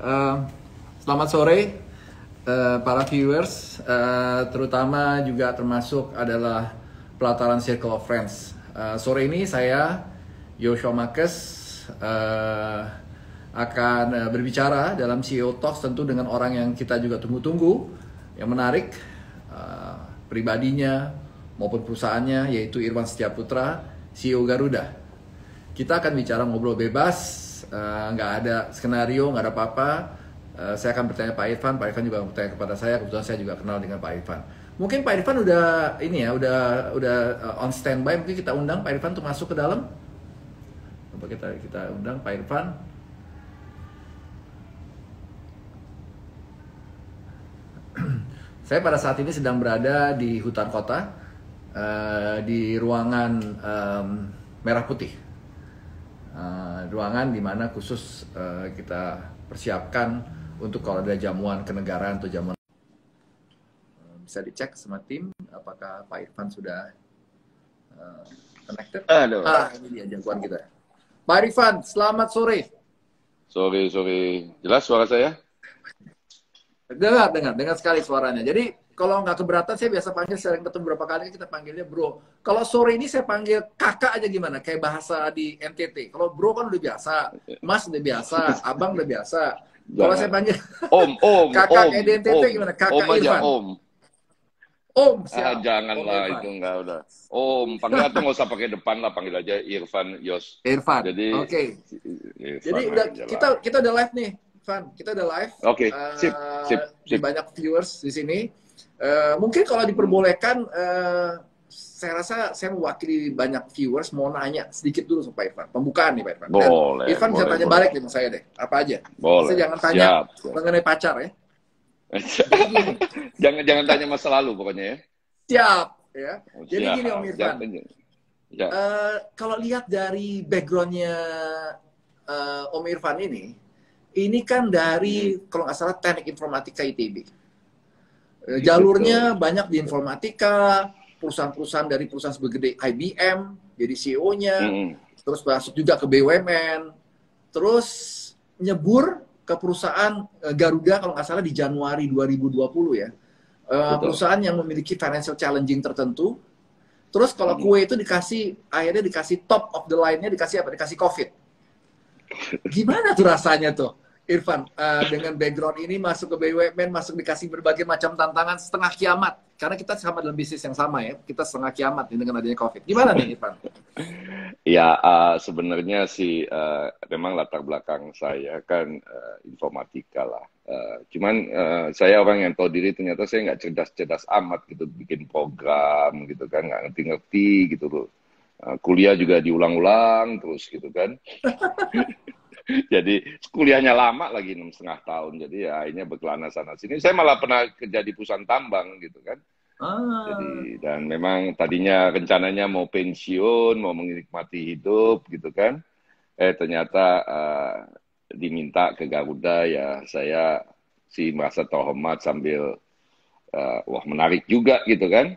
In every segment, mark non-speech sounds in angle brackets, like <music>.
Selamat sore uh, para viewers, uh, terutama juga termasuk adalah pelataran Circle of Friends. Uh, sore ini saya Yoshua Makes uh, akan berbicara dalam CEO Talks tentu dengan orang yang kita juga tunggu-tunggu, yang menarik uh, pribadinya maupun perusahaannya yaitu Irwan Setiaputra, CEO Garuda. Kita akan bicara ngobrol bebas, nggak uh, ada skenario, nggak ada apa-apa. Uh, saya akan bertanya Pak Irfan, Pak Irfan juga bertanya kepada saya. Kebetulan saya juga kenal dengan Pak Irfan. Mungkin Pak Irfan udah ini ya, udah udah uh, on standby. Mungkin kita undang Pak Irfan untuk masuk ke dalam. Coba kita kita undang Pak Irfan. saya pada saat ini sedang berada di hutan kota, uh, di ruangan um, merah putih uh, ruangan di mana khusus uh, kita persiapkan untuk kalau ada jamuan kenegaraan atau jamuan uh, bisa dicek sama tim apakah Pak Irfan sudah uh, connected. Halo. Ah, ini dia jangkauan kita. Pak Irfan, selamat sore. Sore, sore. Jelas suara saya? Dengar, dengar, dengar sekali suaranya. Jadi kalau nggak keberatan saya biasa panggil sering ketemu berapa kali kita panggilnya bro. Kalau sore ini saya panggil kakak aja gimana? Kayak bahasa di NTT. Kalau bro kan udah biasa, mas udah biasa, <laughs> abang udah biasa. Kalau saya panggil <laughs> om, om, <laughs> kakak om, NTT om, gimana? Kakak om aja, Irfan. om. Om, Ah, siap. janganlah Om Irfan. itu enggak udah. Om, panggil atau nggak usah pakai depan lah, panggil aja Irfan Yos. Irfan. Jadi Oke. Irfan Jadi udah kita kita udah live nih, Van. Kita udah live. Oke, Eh, sip, sip, Di sip. banyak viewers di sini. Eh, mungkin kalau diperbolehkan, eh, saya rasa saya mewakili banyak viewers mau nanya sedikit dulu sama Pak Irfan. Pembukaan nih Pak Irfan. Dan Boleh, Irfan bisa boleh, tanya boleh. balik nih sama saya deh. Apa aja? Boleh. Saya jangan tanya Siap. mengenai pacar ya. <laughs> jangan jangan tanya masa lalu pokoknya ya. Siap. Ya. Oh, Jadi siap. gini Om Irfan. Ya. Eh, kalau lihat dari backgroundnya eh, Om Irfan ini, ini kan dari kalau nggak salah teknik informatika ITB. Jalurnya banyak di informatika, perusahaan-perusahaan dari perusahaan segede IBM, jadi CEO-nya, Mm-mm. terus masuk juga ke BUMN, terus nyebur ke perusahaan eh, Garuda kalau nggak salah di Januari 2020 ya. Eh, Betul. perusahaan yang memiliki financial challenging tertentu. Terus kalau Hmm. kue itu dikasih akhirnya dikasih top of the line-nya dikasih apa? Dikasih COVID. <laughs> Gimana tuh rasanya tuh? Irfan, eh, dengan background ini masuk ke BUMN, masuk dikasih berbagai macam tantangan setengah kiamat. Karena kita sama dalam bisnis yang sama ya, kita setengah kiamat nih dengan adanya COVID. Gimana nih Irfan? Ya, uh, sebenarnya sih uh, memang latar belakang saya kan uh, informatika lah. Uh, cuman uh, saya orang yang tahu diri ternyata saya nggak cerdas-cerdas amat gitu bikin program gitu kan, nggak ngerti-ngerti gitu loh. Uh, kuliah juga diulang-ulang terus gitu kan. <laughs> jadi kuliahnya lama lagi enam setengah tahun. Jadi ya akhirnya berkelana sana sini. Saya malah pernah kerja di perusahaan tambang gitu kan. Ah, Jadi dan memang tadinya rencananya mau pensiun, mau menikmati hidup gitu kan. Eh ternyata eh, diminta ke Garuda ya saya sih merasa terhormat sambil eh, wah menarik juga gitu kan.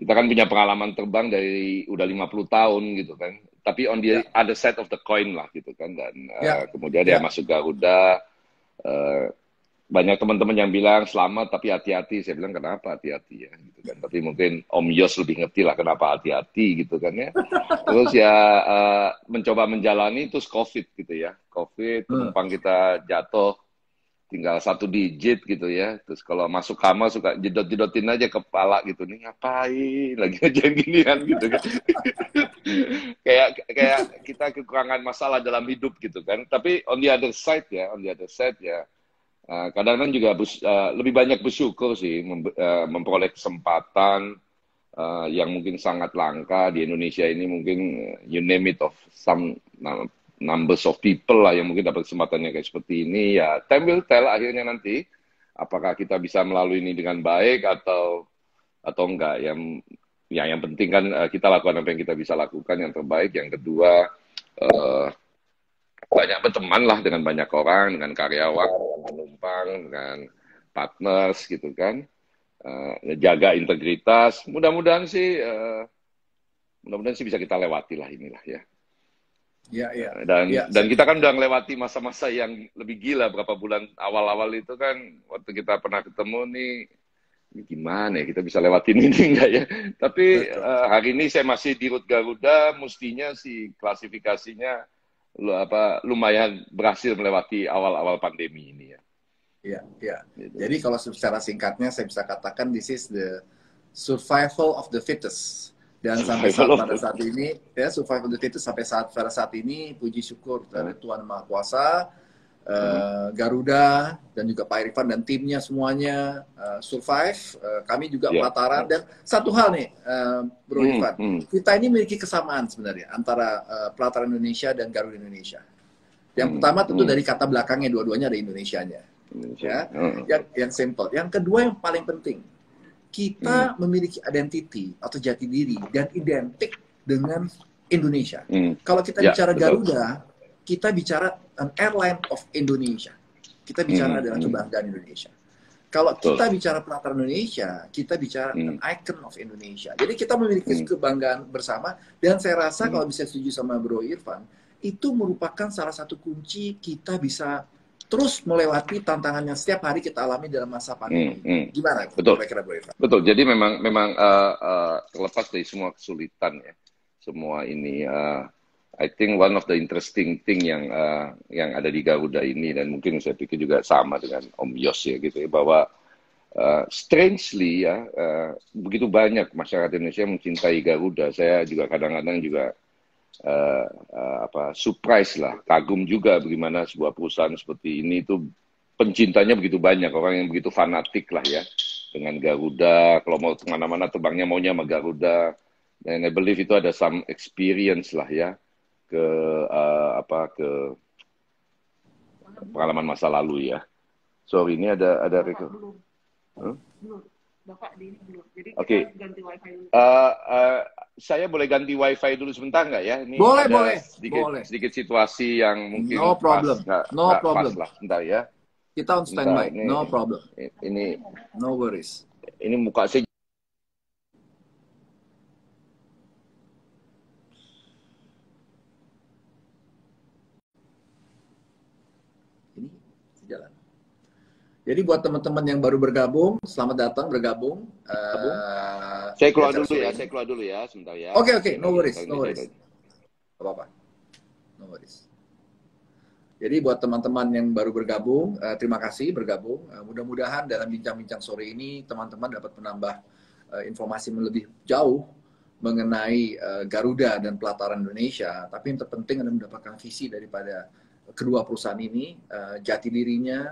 Kita kan punya pengalaman terbang dari udah 50 tahun gitu kan. Tapi on the other side of the coin lah gitu kan dan eh, Ya. kemudian dia Ya. masuk Garuda eh, banyak teman-teman yang bilang selamat tapi hati-hati. Saya bilang kenapa hati-hati ya gitu kan. Tapi mungkin Om Yos lebih ngerti lah kenapa hati-hati gitu kan ya. <laughs> Terus ya eh, mencoba menjalani terus COVID gitu ya. COVID Hmm. penumpang kita jatuh tinggal satu digit gitu ya. Terus kalau masuk kamar suka jedot-jedotin aja kepala gitu nih ngapain lagi <laughs> aja ginian gitu kan. <laughs> kayak kayak kita kekurangan masalah dalam hidup gitu kan. Tapi on the other side ya, on the other side ya Uh, kadang-kadang juga bus- uh, lebih banyak bersyukur sih mem- uh, memperoleh kesempatan uh, yang mungkin sangat langka di Indonesia ini mungkin you name it of some numbers of people lah yang mungkin dapat kesempatannya kayak seperti ini ya time will tell akhirnya nanti apakah kita bisa melalui ini dengan baik atau atau enggak yang ya yang penting kan uh, kita lakukan apa yang kita bisa lakukan yang terbaik yang kedua uh, banyak berteman lah dengan banyak orang, dengan karyawan, dengan penumpang, dengan partners gitu kan. Eh, jaga integritas. Mudah-mudahan sih, eh, mudah-mudahan sih bisa kita lewati lah inilah ya. Ya, ya. Dan Ya, dan kita kan udah melewati masa-masa yang lebih gila berapa bulan awal-awal itu kan waktu kita pernah ketemu nih ini gimana ya kita bisa lewatin <laughs> ini enggak ya? Tapi Betul. eh, hari ini saya masih di rute Garuda, mestinya si klasifikasinya lu apa lumayan berhasil melewati awal-awal pandemi ini ya. Ya, ya. Gitu. Jadi kalau secara singkatnya saya bisa katakan this is the survival of the fittest. Dan sampai saat pada saat ini ya the fittest sampai saat pada saat ini puji syukur dari Tuhan Maha Kuasa eh, Garuda dan juga Pak Irfan dan timnya semuanya eh, survive. Eh, kami juga Ya. pelataran dan satu hal nih eh, Bro Hmm, Irfan, hmm. kita ini memiliki kesamaan sebenarnya antara eh, pelataran Indonesia dan Garuda Indonesia. Yang Hmm, pertama tentu hmm. dari kata belakangnya dua-duanya ada Indonesianya Indonesia. Ya. Heeh. yang yang simple. Yang kedua yang paling penting, kita Hmm. memiliki identity atau jati diri dan identik dengan Indonesia. Hmm. Kalau kita Ya, bicara betul. Garuda, kita bicara an airline of Indonesia. Kita bicara Hmm, adalah hmm. kebanggaan Indonesia. Kalau Betul. kita bicara pelataran Indonesia, kita bicara Hmm. an icon of Indonesia. Jadi kita memiliki Hmm. kebanggaan bersama dan saya rasa Hmm. kalau bisa setuju sama Bro Irfan, itu merupakan salah satu kunci kita bisa terus melewati tantangan yang setiap hari kita alami dalam masa Hmm, pandemi. hmm. Gimana Betul. kira-kira Bro Irfan? Betul. Jadi memang memang eh, eh, terlepas dari semua kesulitan ya, semua ini, eh, I think one of the interesting thing yang eh, yang ada di Garuda ini dan mungkin saya pikir juga sama dengan Om Yos ya gitu ya bahwa eh, strangely ya eh, begitu banyak masyarakat Indonesia mencintai Garuda. Saya juga kadang-kadang juga eh, eh, apa surprise lah, kagum juga bagaimana sebuah perusahaan seperti ini itu pencintanya begitu banyak orang yang begitu fanatik lah ya dengan Garuda. Kalau mau ke mana-mana terbangnya maunya sama Garuda. Dan I believe itu ada some experience lah ya ke eh, apa ke pengalaman masa lalu ya. Sorry ini ada ada belum. Huh? Bapak di ini belum. Jadi Oke. kita ganti wifi dulu. Eh, eh, saya boleh ganti wifi dulu sebentar nggak ya? Ini Boleh, ada boleh, sedikit, boleh. sedikit situasi yang mungkin No problem, pas, nggak, no nggak problem. pas lah. Bentar ya. Kita on standby, Bentar, ini- no problem, Ini no worries. ini muka saya Ini sejalan. Jadi buat teman-teman yang baru bergabung, selamat datang bergabung. Eh, Saya keluar di dulu ya, saya keluar dulu ya, sebentar ya. Oke, oke, no worries, no worries. Gak apa-apa. No worries. Jadi buat teman-teman yang baru bergabung, eh, terima kasih bergabung. Eh, mudah-mudahan dalam bincang-bincang sore ini teman-teman dapat menambah eh, informasi lebih jauh mengenai eh, Garuda dan pelataran Indonesia. Tapi yang terpenting adalah mendapatkan visi daripada kedua perusahaan ini, eh, jati dirinya,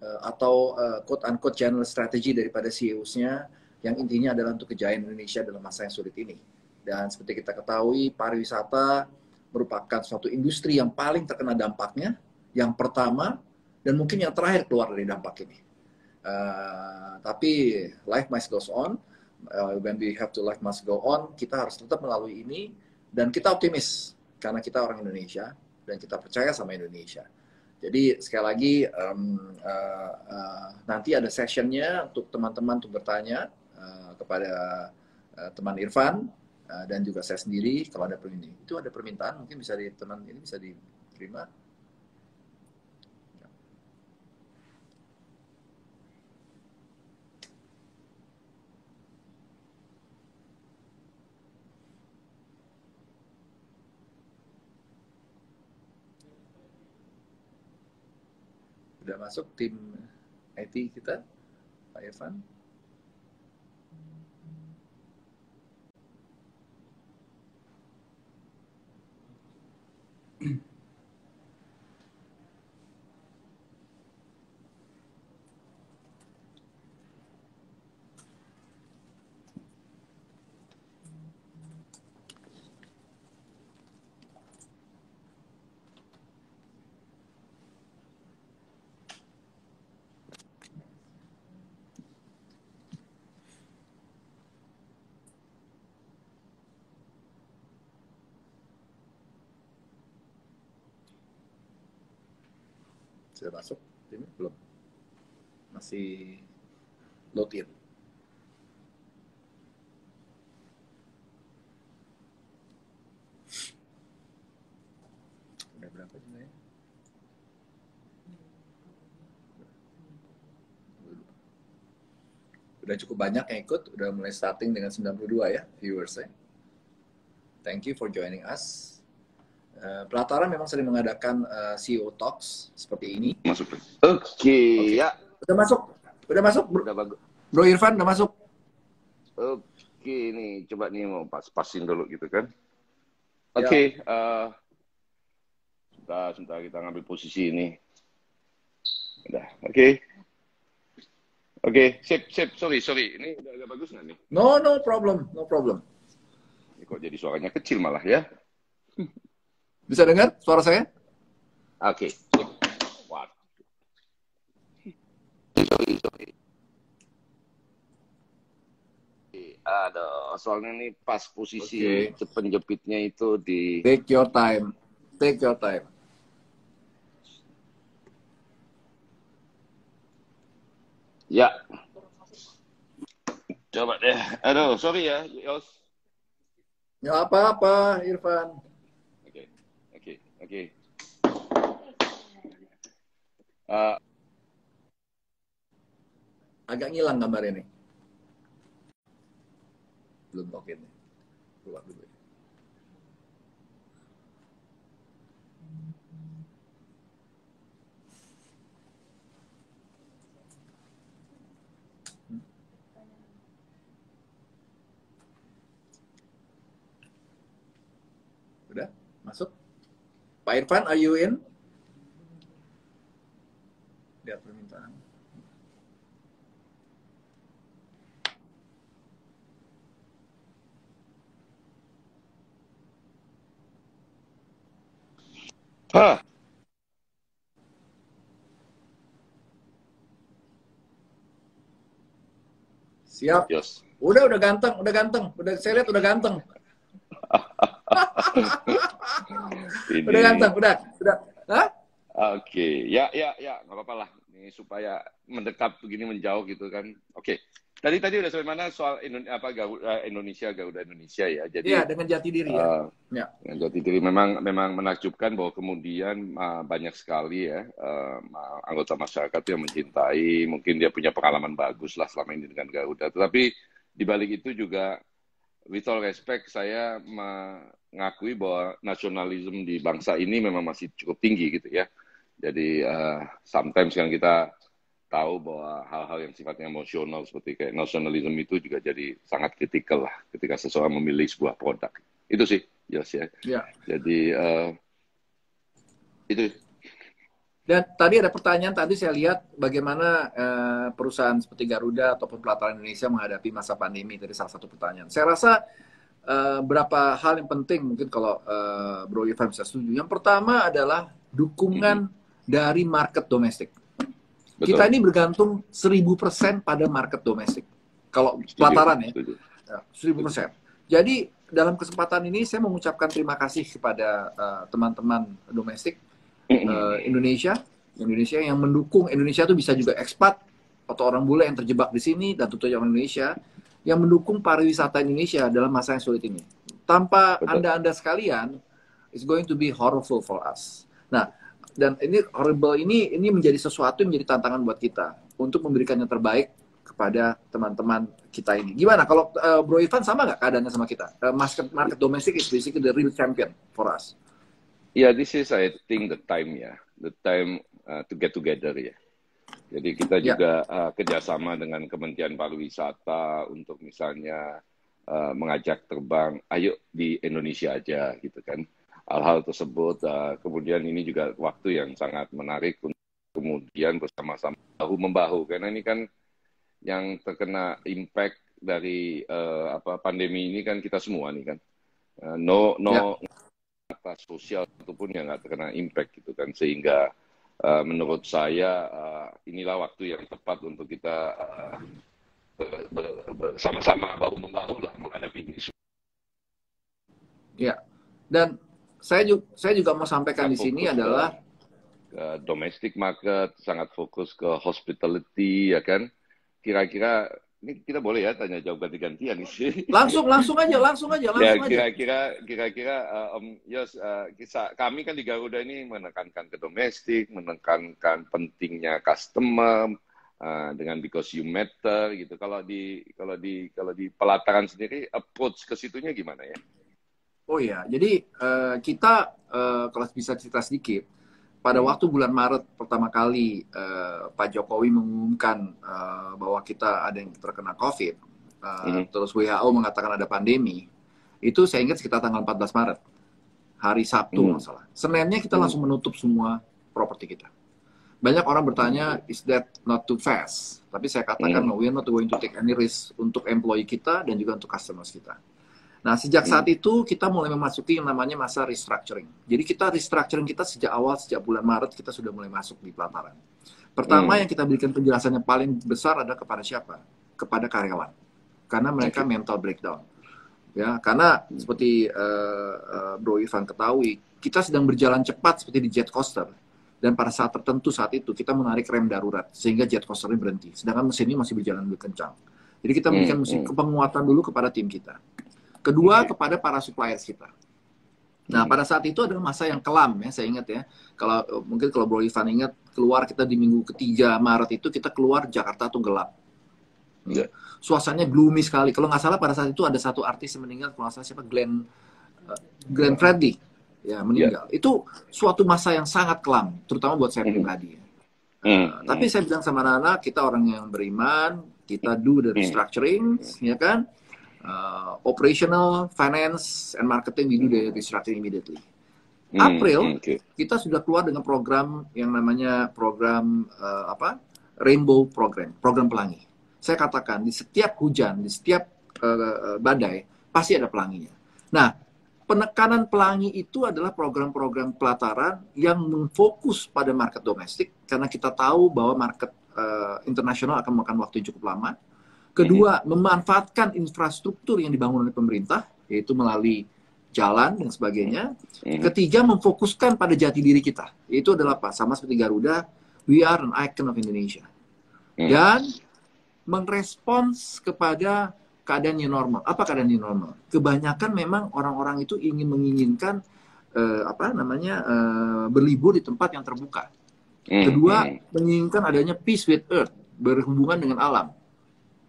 atau eh, quote-unquote channel strategy daripada CEOs-nya yang intinya adalah untuk kejayaan Indonesia dalam masa yang sulit ini. Dan seperti kita ketahui, pariwisata merupakan suatu industri yang paling terkena dampaknya, yang pertama dan mungkin yang terakhir keluar dari dampak ini. Uh, tapi life must goes on. Uh, when we have to life must go on, kita harus tetap melalui ini dan kita optimis karena kita orang Indonesia dan kita percaya sama Indonesia. Jadi sekali lagi um, uh, uh, nanti ada sessionnya untuk teman-teman untuk bertanya uh, kepada uh, teman Irfan uh, dan juga saya sendiri kalau ada permintaan itu ada permintaan mungkin bisa di teman ini bisa diterima. Sudah masuk tim IT kita, Pak Irfan. Sudah masuk tim belum? Masih load in. berapa jumlahnya? Udah cukup banyak yang ikut, udah mulai starting dengan 92 ya viewersnya. Thank you for joining us. Uh, Pelataran memang sering mengadakan uh, CEO Talks seperti ini. Masuk. Oke, ya. Udah masuk? Udah masuk? Bro, Udah bagus. Bro Irfan udah masuk? Oke, nih coba nih mau pas-pasin dulu gitu kan. Ya. Oke, eh sebentar, sebentar kita ngambil posisi ini. Udah, oke. Oke, sip, sip. Sorry, sorry. Ini udah agak bagus nggak nih? No, no problem, no problem. Ini kok jadi suaranya kecil malah ya? Bisa dengar suara saya? Oke, sip. Waduh. Sorry, sorry. Aduh, soalnya nih pas posisi Oke. penjepitnya itu di Take your time. Take your time. Ya. Coba deh. Aduh, sorry ya, Yos. Ya apa-apa, Irfan. Oke, oke, oke. Eh, Agak ngilang gambar ini. Belum login. Keluar dulu. ya. Udah? Masuk? Pak Irfan, are you in? Lihat permintaan. hah, Siap. Yos. Udah, udah ganteng, udah ganteng. Udah saya lihat udah ganteng. <laughs> Ini. Udah ganteng, udah. Udah. Hah? Oke, ya, ya, ya, nggak apa-apa lah. Ini supaya mendekat begini menjauh gitu kan. Oke. Tadi tadi udah sampai mana soal Indo- apa Garuda Indonesia Garuda Indonesia ya. Jadi Iya, dengan jati diri ya. eh, Ya. Yang jati diri memang memang menakjubkan bahwa kemudian uh, banyak sekali ya uh, anggota masyarakat yang mencintai, mungkin dia punya pengalaman bagus lah selama ini dengan Garuda. Tetapi di balik itu juga with all respect saya mengakui bahwa nasionalisme di bangsa ini memang masih cukup tinggi gitu ya. Jadi uh, sometimes kan kita tahu bahwa hal-hal yang sifatnya emosional seperti kayak nasionalisme itu juga jadi sangat kritikal lah ketika seseorang memilih sebuah produk. Itu sih, Yos ya. Ya. Jadi eh, itu Dan tadi ada pertanyaan tadi saya lihat bagaimana eh, perusahaan seperti Garuda ataupun Pelataran Indonesia menghadapi masa pandemi. Tadi salah satu pertanyaan. Saya rasa eh, berapa hal yang penting mungkin kalau eh, Bro Irfan bisa setuju. Yang pertama adalah dukungan dari market domestik. betul. Kita ini bergantung 1000% pada market domestik. Kalau pelataran ya. Ya, seribu persen. Jadi dalam kesempatan ini saya mengucapkan terima kasih kepada eh, teman-teman domestik eh, Indonesia, Indonesia yang mendukung Indonesia itu bisa juga ekspat atau orang bule yang terjebak di sini dan tentu saja orang Indonesia yang mendukung pariwisata Indonesia dalam masa yang sulit ini. Tanpa anda-anda sekalian, it's going to be horrible for us. Nah, dan ini horrible ini ini menjadi sesuatu yang menjadi tantangan buat kita untuk memberikan yang terbaik kepada teman-teman kita ini. Gimana kalau eh, Bro Ivan sama nggak keadaannya sama kita? Eh, market market domestic is basically the real champion for us. Ya, this is I think the time ya, the time uh, to get together ya. Jadi kita Ya. juga uh, kerjasama dengan Kementerian Pariwisata untuk misalnya uh, mengajak terbang, ayo di Indonesia aja gitu kan. Hal-hal tersebut, uh, kemudian ini juga waktu yang sangat menarik untuk kemudian bersama-sama bahu membahu karena ini kan yang terkena impact dari uh, apa pandemi ini kan kita semua nih kan. Uh, no no atas sosial ataupun yang nggak terkena impact gitu kan sehingga uh, menurut saya uh, inilah waktu yang tepat untuk kita uh, ber- bersama-sama bahu membahu lah menghadapi ini. Ya. Dan saya juga saya juga mau sampaikan di sini ke- adalah ke domestic market sangat fokus ke hospitality ya kan kira-kira ini kita boleh ya tanya jawab ganti-gantian sih. <laughs> Langsung, langsung aja, langsung aja, Ya langsung aja. kira-kira kira-kira uh, Om Yos uh, kisah kami kan di Garuda ini menekankan ke domestik, menekankan pentingnya customer uh, dengan because you matter gitu. Kalau di kalau di kalau di pelataran sendiri approach ke situnya gimana ya? Oh iya, jadi eh, kita eh, kalau bisa cerita sedikit, pada waktu bulan Maret pertama kali eh, Pak Jokowi mengumumkan eh, bahwa kita ada yang terkena COVID, eh, Mhm. terus WHO mengatakan ada pandemi, itu saya ingat sekitar tanggal 14 Maret, hari Sabtu Mhm. nggak salah. Seninnya kita Mhm. langsung menutup semua properti kita. Banyak orang bertanya, is that not too fast? Tapi saya katakan, Mhm. no, we are not going to take any risk untuk employee kita dan juga untuk customers kita. Nah, sejak Hmm. saat itu kita mulai memasuki yang namanya masa restructuring. Jadi kita restructuring kita sejak awal, sejak bulan Maret kita sudah mulai masuk di pelataran. Pertama Hmm. yang kita berikan penjelasannya paling besar ada kepada siapa? Kepada karyawan. Karena mereka mental breakdown. Ya, karena seperti eh, eh, Bro Ivan ketahui, kita sedang berjalan cepat seperti di jet coaster. Dan pada saat tertentu saat itu kita menarik rem darurat sehingga jet coasternya berhenti. Sedangkan mesinnya masih berjalan lebih kencang. Jadi kita memberikan Hmm, mesin hmm. penguatan dulu kepada tim kita. Kedua Oke. kepada para suppliers kita. Nah, Hmm. pada saat itu adalah masa yang kelam ya, saya ingat ya. Kalau mungkin kalau Bro Ivan ingat keluar kita di minggu ketiga Maret itu kita keluar Jakarta tuh gelap. Iya. Suasananya gloomy sekali. Kalau nggak salah pada saat itu ada satu artis yang meninggal, kalau nggak salah siapa Glenn uh, Glenn Fredly ya meninggal. Itu suatu masa yang sangat kelam, terutama buat saya Mhm. pribadi. ya. Hmm. Uh, tapi saya bilang sama anak-anak, kita orang yang beriman, kita do the Hmm. restructuring, ya kan? Uh, operational, finance, and marketing, we do the restructuring immediately. Hmm, April, oke. Kita sudah keluar dengan program yang namanya program uh, apa? Rainbow Program, program pelangi. Saya katakan di setiap hujan, di setiap uh, badai pasti ada pelanginya. Nah, penekanan pelangi itu adalah program-program pelataran yang memfokus pada market domestik karena kita tahu bahwa market uh, internasional akan memakan waktu cukup lama. Kedua, memanfaatkan infrastruktur yang dibangun oleh pemerintah, yaitu melalui jalan dan sebagainya. Hmm. Ketiga, memfokuskan pada jati diri kita. Itu adalah apa? Sama seperti Garuda, we are an icon of Indonesia. Hmm. Dan merespons kepada keadaan new normal. Apa keadaan new normal? Kebanyakan memang orang-orang itu ingin menginginkan eh, apa namanya eh, berlibur di tempat yang terbuka. Kedua, menginginkan adanya peace with earth, berhubungan dengan alam.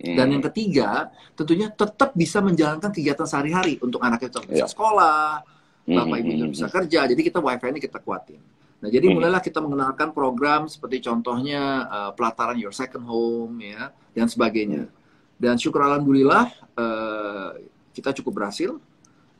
Hmm. Dan yang ketiga, tentunya tetap bisa menjalankan kegiatan sehari-hari untuk anak itu bisa Ya. sekolah, Hmm, bapak ibu itu hmm, bisa kerja. Jadi kita wifi ini kita kuatin. Nah, jadi mulailah kita mengenalkan program seperti contohnya uh, pelataran Your Second Home ya dan sebagainya. Dan syukur alhamdulillah uh, kita cukup berhasil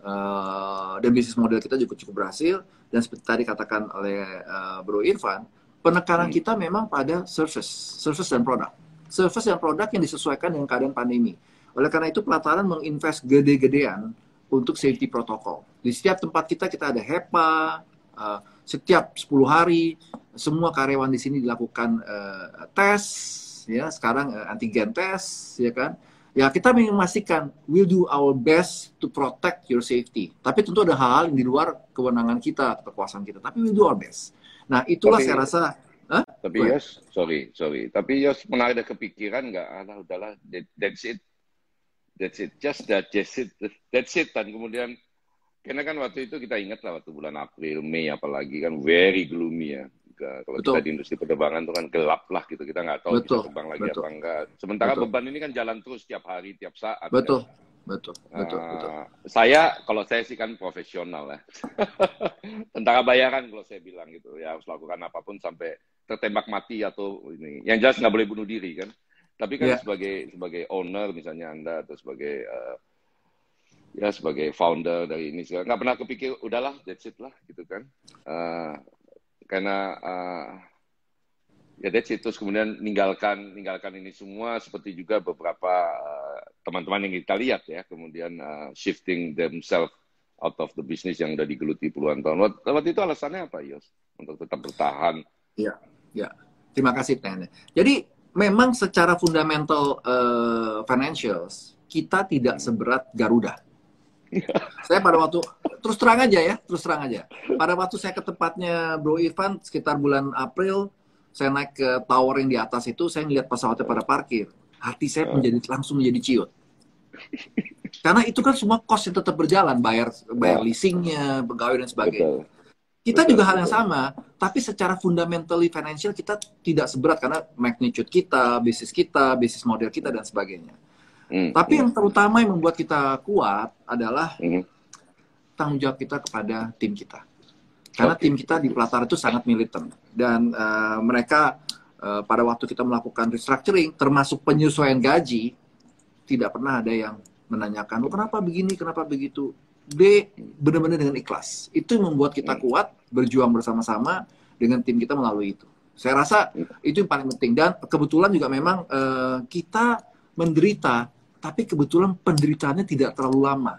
Uh, dan bisnis model kita juga cukup berhasil. Dan seperti tadi katakan oleh uh, Bro Irfan, penekanan Hmm. kita memang pada service, service dan produk. Service dan produk yang disesuaikan dengan keadaan pandemi. Oleh karena itu pelataran menginvest gede-gedean untuk safety protokol. Di setiap tempat kita kita ada HEPA, uh, setiap 10 hari semua karyawan di sini dilakukan uh, tes ya, sekarang uh, antigen tes ya kan. Ya kita memastikan we'll do our best to protect your safety. Tapi tentu ada hal-hal yang di luar kewenangan kita, kekuasaan kita. Tapi we'll do our best. Nah itulah Tapi- saya rasa Tapi Go ahead. Yos, sorry, sorry. Tapi Yos pernah ada kepikiran nggak? Alah, udahlah, that- that's it. That's it. Just that, just it. That's it. Dan kemudian, karena kan waktu itu kita ingat lah, waktu bulan April, Mei apalagi kan, very gloomy ya. Kalau Betul. kita di industri penerbangan itu kan gelap lah gitu. Kita nggak tahu Betul, bisa terbang lagi betul. apa enggak. Sementara Betul. beban ini kan jalan terus tiap hari, tiap saat. kan. betul, betul, betul, Ah, betul. Saya, kalau saya sih kan profesional ya. <laughs> Tentara bayaran kalau saya bilang gitu. Ya harus lakukan apa pun sampai tertembak mati atau ini. Yang jelas nggak boleh bunuh diri kan. Tapi kan Iya. sebagai sebagai owner misalnya Anda atau sebagai eh, ya sebagai founder dari ini segala nggak pernah kepikir udahlah that's it lah gitu kan. Eh, karena eh, ya that's it terus kemudian ninggalkan ninggalkan ini semua seperti juga beberapa teman-teman yang kita lihat ya kemudian eh, shifting themselves out of the business yang udah digeluti puluhan tahun. Waktu, itu alasannya apa, Yos? Untuk tetap bertahan. Terima kasih Tanya. Jadi memang secara fundamental eh, financials kita tidak seberat Garuda. saya pada waktu terus terang aja ya, terus terang aja. Pada waktu saya ke tempatnya Bro Ivan sekitar bulan April, saya naik ke tower yang di atas itu, saya ngeliat pesawatnya pada parkir. hati saya Oh. menjadi langsung menjadi ciut. Karena itu kan semua cost yang tetap berjalan, bayar bayar Ya. leasingnya, pegawai dan sebagainya. Betul. Kita juga hal yang sama, tapi secara fundamentally financial kita tidak seberat karena magnitude kita, bisnis kita, bisnis model kita dan sebagainya. Hmm, Tapi hmm, yang terutama yang membuat kita kuat adalah hmm. tanggung jawab kita kepada tim kita. Karena Oke. tim kita di Pelatar itu sangat militan dan eh, mereka eh, pada waktu kita melakukan restructuring termasuk penyesuaian gaji tidak pernah ada yang menanyakan "Oh, kenapa begini, kenapa begitu. D benar-benar dengan ikhlas. Itu yang membuat kita kuat berjuang bersama-sama dengan tim kita melalui itu. Saya rasa Hmm. itu yang paling penting dan kebetulan juga memang eh, kita menderita tapi kebetulan penderitaannya tidak terlalu lama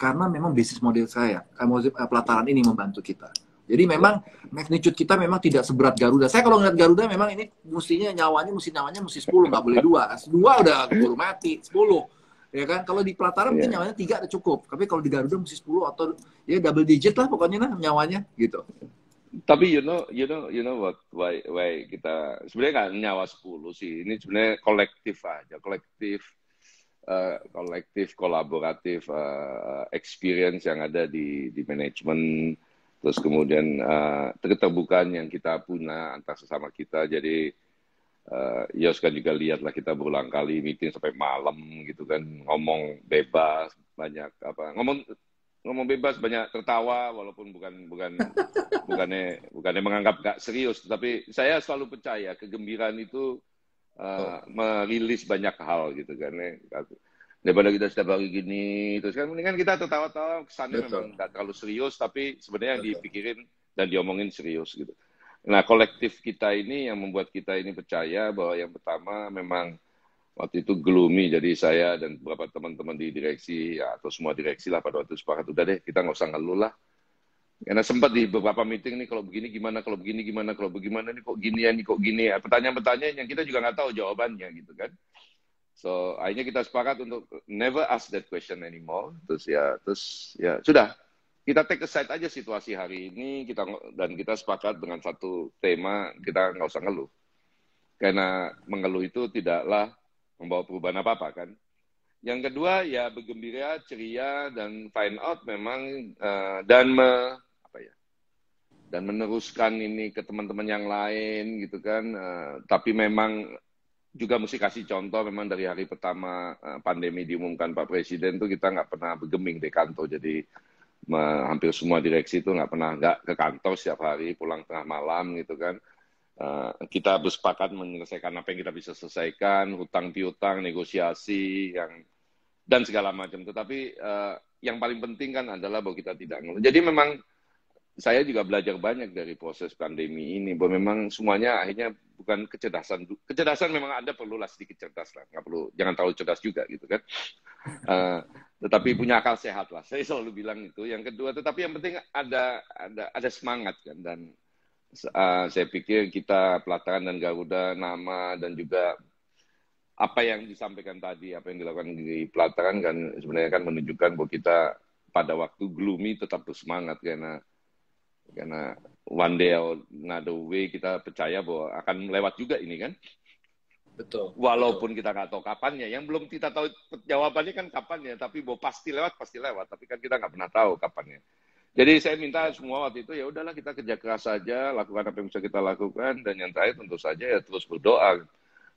karena memang bisnis model saya, eh, eh, pelataran ini membantu kita. Jadi memang magnitude kita memang tidak seberat Garuda. Saya kalau ngeliat Garuda memang ini mestinya nyawanya mesti nyawanya mesti 10, nggak boleh dua. Dua udah keburu mati, 10. Ya kan? Kalau di pelataran mungkin Iya. nyawanya tiga udah cukup. Tapi kalau di Garuda mesti 10 atau ya double digit lah pokoknya nah nyawanya gitu. Tapi you know, you know, you know what, why, why kita sebenarnya nggak nyawa 10 sih. Ini sebenarnya kolektif aja, kolektif, eh, kolektif, kolaboratif, eh, experience yang ada di di manajemen, terus kemudian eh, keterbukaan yang kita punya antar sesama kita. Jadi eh, Yos kan juga lihat lah kita berulang kali meeting sampai malam gitu kan, ngomong bebas, banyak apa, ngomong ngomong bebas banyak tertawa walaupun bukan bukan <laughs> bukannya bukannya menganggap gak serius tapi saya selalu percaya kegembiraan itu uh, merilis banyak hal gitu kan ya. daripada kita setiap hari gini terus kan mendingan kita tertawa-tawa kesannya Betul. memang nggak terlalu serius tapi sebenarnya yang dipikirin dan diomongin serius gitu nah kolektif kita ini yang membuat kita ini percaya bahwa yang pertama memang waktu itu gloomy jadi saya dan beberapa teman-teman di direksi ya, atau semua direksi lah pada waktu itu sepakat udah deh kita nggak usah ngeluh lah. Karena sempat di beberapa meeting nih kalau begini gimana kalau begini gimana kalau bagaimana nih kok gini ya nih kok gini ya? Pertanyaan-pertanyaan yang kita juga nggak tahu jawabannya gitu kan. So akhirnya kita sepakat untuk never ask that question anymore. Terus ya terus ya sudah kita take aside aja situasi hari ini kita dan kita sepakat dengan satu tema kita nggak usah ngeluh. Karena mengeluh itu tidaklah membawa perubahan apa apa kan? Yang kedua ya bergembira ceria dan find out memang eh, dan me, apa ya? Dan meneruskan ini ke teman-teman yang lain gitu kan? Eh, tapi memang juga mesti kasih contoh memang dari hari pertama eh, pandemi diumumkan Pak Presiden tuh kita nggak pernah bergeming di kantor. Jadi hampir semua direksi itu nggak pernah nggak ke kantor setiap hari pulang tengah malam gitu kan. Eh, kita bersepakat menyelesaikan apa yang kita bisa selesaikan hutang piutang negosiasi yang dan segala macam. Tetapi eh, yang paling penting kan adalah bahwa kita tidak ngeluh jadi memang saya juga belajar banyak dari proses pandemi ini bahwa memang semuanya akhirnya bukan kecerdasan kecerdasan memang ada perlulah sedikit cerdas lah. Nggak perlu jangan terlalu cerdas juga gitu kan. <laughs> Eh, tetapi punya akal sehat lah. Saya selalu bilang itu. Yang kedua tetapi yang penting ada ada ada semangat kan. Dan uh, saya pikir kita pelataran dan Garuda nama dan juga apa yang disampaikan tadi apa yang dilakukan di pelataran kan sebenarnya kan menunjukkan bahwa kita pada waktu gloomy tetap bersemangat karena karena one day or another way kita percaya bahwa akan melewat juga ini kan? Betul. walaupun kita nggak tahu kapannya. Yang belum kita tahu jawabannya kan kapannya. Tapi bahwa pasti lewat pasti lewat. Tapi kan kita nggak pernah tahu kapannya. Jadi saya minta semua waktu itu ya udahlah kita kerja keras saja lakukan apa yang bisa kita lakukan. Dan yang terakhir tentu saja ya terus berdoa.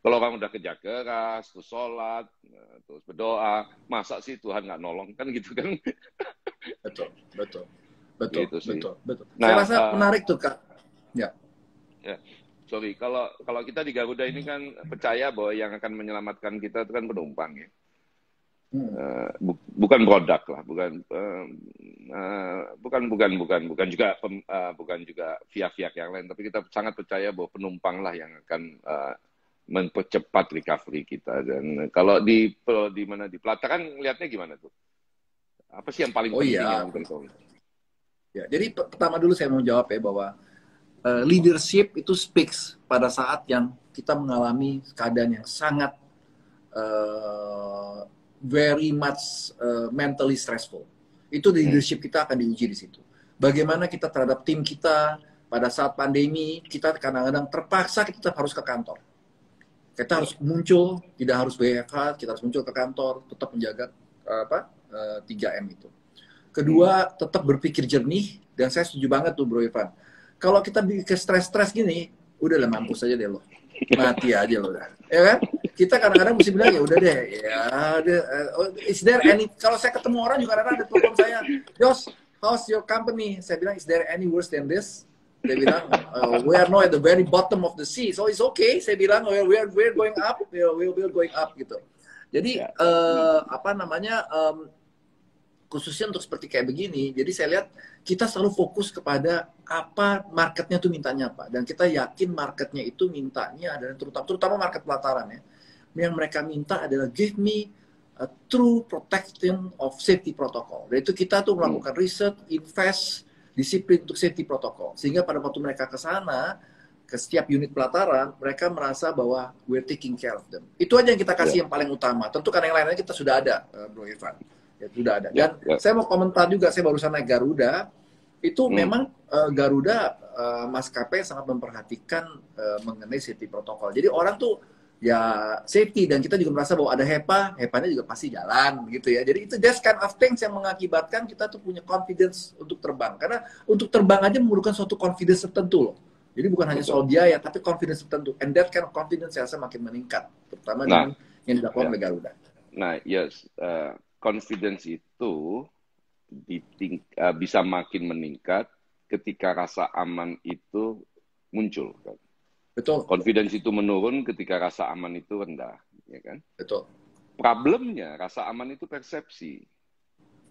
Kalau orang udah kerja keras terus sholat eh, terus berdoa masa sih Tuhan nggak nolong? Kan gitu kan? Betul. Betul. Betul. Gitu sih. betul. Betul. Nah, Saya rasa eh, menarik tuh Kak. sorry kalau kalau kita di Garuda ini kan percaya bahwa yang akan menyelamatkan kita itu kan penumpang ya Hmm. Eh, bu- bukan produk lah, bukan eh, eh, bukan bukan bukan bukan juga pem- eh, bukan juga pihak-pihak yang lain, tapi kita sangat percaya bahwa penumpang lah yang akan eh, mempercepat recovery kita. Dan kalau di di mana di pelataran lihatnya gimana tuh? Apa sih yang paling Oh penting iya. yang Ya, jadi pe- pertama dulu saya mau jawab ya bahwa eh, leadership itu speaks pada saat yang kita mengalami keadaan yang sangat eh, very much eh, mentally stressful. Itu leadership kita akan diuji di situ. Bagaimana kita terhadap tim kita pada saat pandemi, kita kadang-kadang terpaksa kita tetap harus ke kantor. Kita harus muncul, tidak harus WFH, kita harus muncul ke kantor, tetap menjaga uh, apa uh, 3M itu. Kedua, tetap berpikir jernih dan saya setuju banget tuh Bro Ivan. Kalau kita bikin stres-stres gini, udah lah mampus aja deh lo. Mati aja lo udah. Ya kan? Kita kadang-kadang mesti bilang ya udah deh. Ya, ada, uh, is there any kalau saya ketemu orang juga kadang ada telepon saya, "Jos, how's your company?" Saya bilang, "Is there any worse than this?" Dia bilang, uh, "We are now at the very bottom of the sea, so it's okay." Saya bilang, "We are we are, we are going up, we are, we are going up gitu." Jadi uh, apa namanya um, khususnya untuk seperti kayak begini. Jadi saya lihat kita selalu fokus kepada apa marketnya tuh mintanya apa dan kita yakin marketnya itu mintanya adalah terutama terutama market pelataran ya. Yang mereka minta adalah give me a true protection of safety protocol. Dan itu kita tuh melakukan riset, invest, disiplin untuk safety protocol. Sehingga pada waktu mereka ke sana, ke setiap unit pelataran, mereka merasa bahwa we're taking care of them. Itu aja yang kita kasih yeah. yang paling utama. Tentu karena yang lainnya kita sudah ada, uh, Bro Irfan ya sudah ada. Ya, Dan ya, ya. saya mau komentar juga, saya barusan naik Garuda, itu hmm. memang uh, Garuda uh, maskapai sangat memperhatikan uh, mengenai safety protokol. Jadi orang tuh ya safety dan kita juga merasa bahwa ada HEPA, HEPA-nya juga pasti jalan gitu ya. Jadi itu just kind of things yang mengakibatkan kita tuh punya confidence untuk terbang. Karena untuk terbang aja memerlukan suatu confidence tertentu loh. Jadi bukan hanya soal biaya, tapi confidence tertentu. And that kind of confidence saya rasa makin meningkat, terutama nah, dengan yang dilakukan ya. oleh Garuda. Nah, yes, uh, confidence itu diting, uh, bisa makin meningkat ketika rasa aman itu muncul kan. Betul. Confidence itu menurun ketika rasa aman itu rendah, ya kan? Betul. Problemnya rasa aman itu persepsi.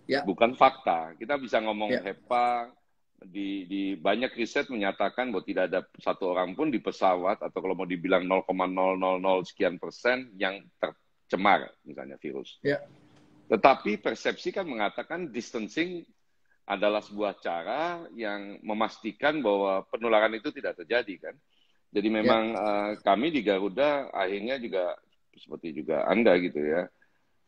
Ya. Bukan fakta. Kita bisa ngomong ya. HEPA di di banyak riset menyatakan bahwa tidak ada satu orang pun di pesawat atau kalau mau dibilang 0,000 sekian persen yang tercemar misalnya virus. Ya. Tetapi persepsi kan mengatakan distancing adalah sebuah cara yang memastikan bahwa penularan itu tidak terjadi kan. Jadi ya. memang ya. uh, kami di Garuda akhirnya juga seperti juga Anda gitu ya.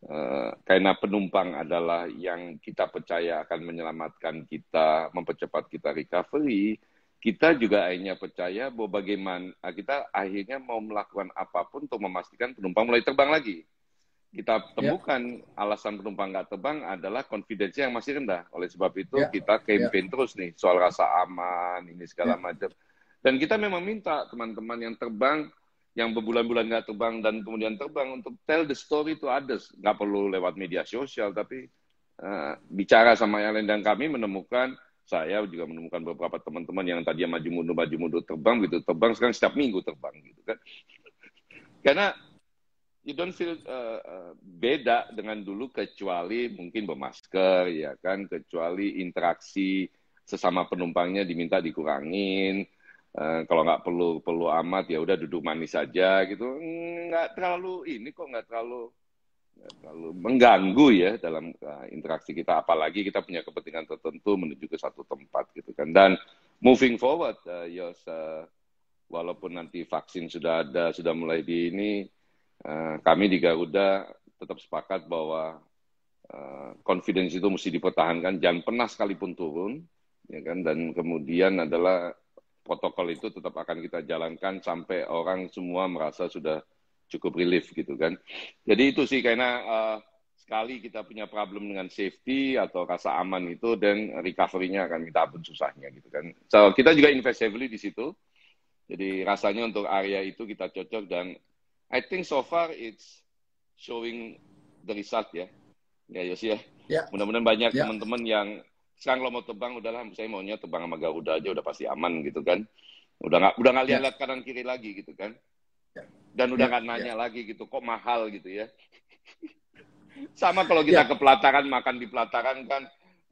Uh, karena penumpang adalah yang kita percaya akan menyelamatkan kita, mempercepat kita recovery, kita juga akhirnya percaya bahwa bagaimana kita akhirnya mau melakukan apa pun untuk memastikan penumpang mulai terbang lagi kita ya. temukan yeah. alasan penumpang nggak terbang adalah confidence yang masih rendah. Oleh sebab itu yeah. kita campaign yeah. terus nih soal rasa aman ini segala yeah. macam. Dan kita memang minta teman-teman yang terbang yang berbulan-bulan nggak terbang dan kemudian terbang untuk tell the story to others. Nggak perlu lewat media sosial tapi uh, bicara sama yang lain dan kami menemukan saya juga menemukan beberapa teman-teman yang tadi maju mundur maju mundur terbang gitu terbang sekarang setiap minggu terbang gitu kan <laughs> karena you don't feel uh, uh, beda dengan dulu kecuali mungkin bermasker ya kan? Kecuali interaksi sesama penumpangnya diminta dikurangin. Uh, kalau nggak perlu perlu amat ya udah duduk manis saja gitu. Nggak terlalu ini kok nggak terlalu nggak terlalu mengganggu ya dalam uh, interaksi kita. Apalagi kita punya kepentingan tertentu menuju ke satu tempat gitu kan. Dan moving forward uh, Yos uh, walaupun nanti vaksin sudah ada sudah mulai di ini Eh, kami di Garuda tetap sepakat bahwa uh, confidence itu mesti dipertahankan, jangan pernah sekalipun turun, ya kan? Dan kemudian adalah protokol itu tetap akan kita jalankan sampai orang semua merasa sudah cukup relief gitu kan. Jadi itu sih karena uh, sekali kita punya problem dengan safety atau rasa aman itu dan recovery-nya akan kita pun susahnya gitu kan. So kita juga invest heavily di situ. Jadi rasanya untuk area itu kita cocok dan I think so far it's showing the result ya. Ya Yosi ya. ya. Mudah-mudahan banyak ya. teman-teman yang sekarang kalau mau terbang udahlah saya maunya terbang sama Garuda aja udah pasti aman gitu kan. Udah nggak udah nggak ya. kanan kiri lagi gitu kan. Ya. Dan udah ya, nggak ya. nanya ya. lagi gitu kok mahal gitu ya. <laughs> Sama kalau kita ya. ke pelataran makan di pelataran kan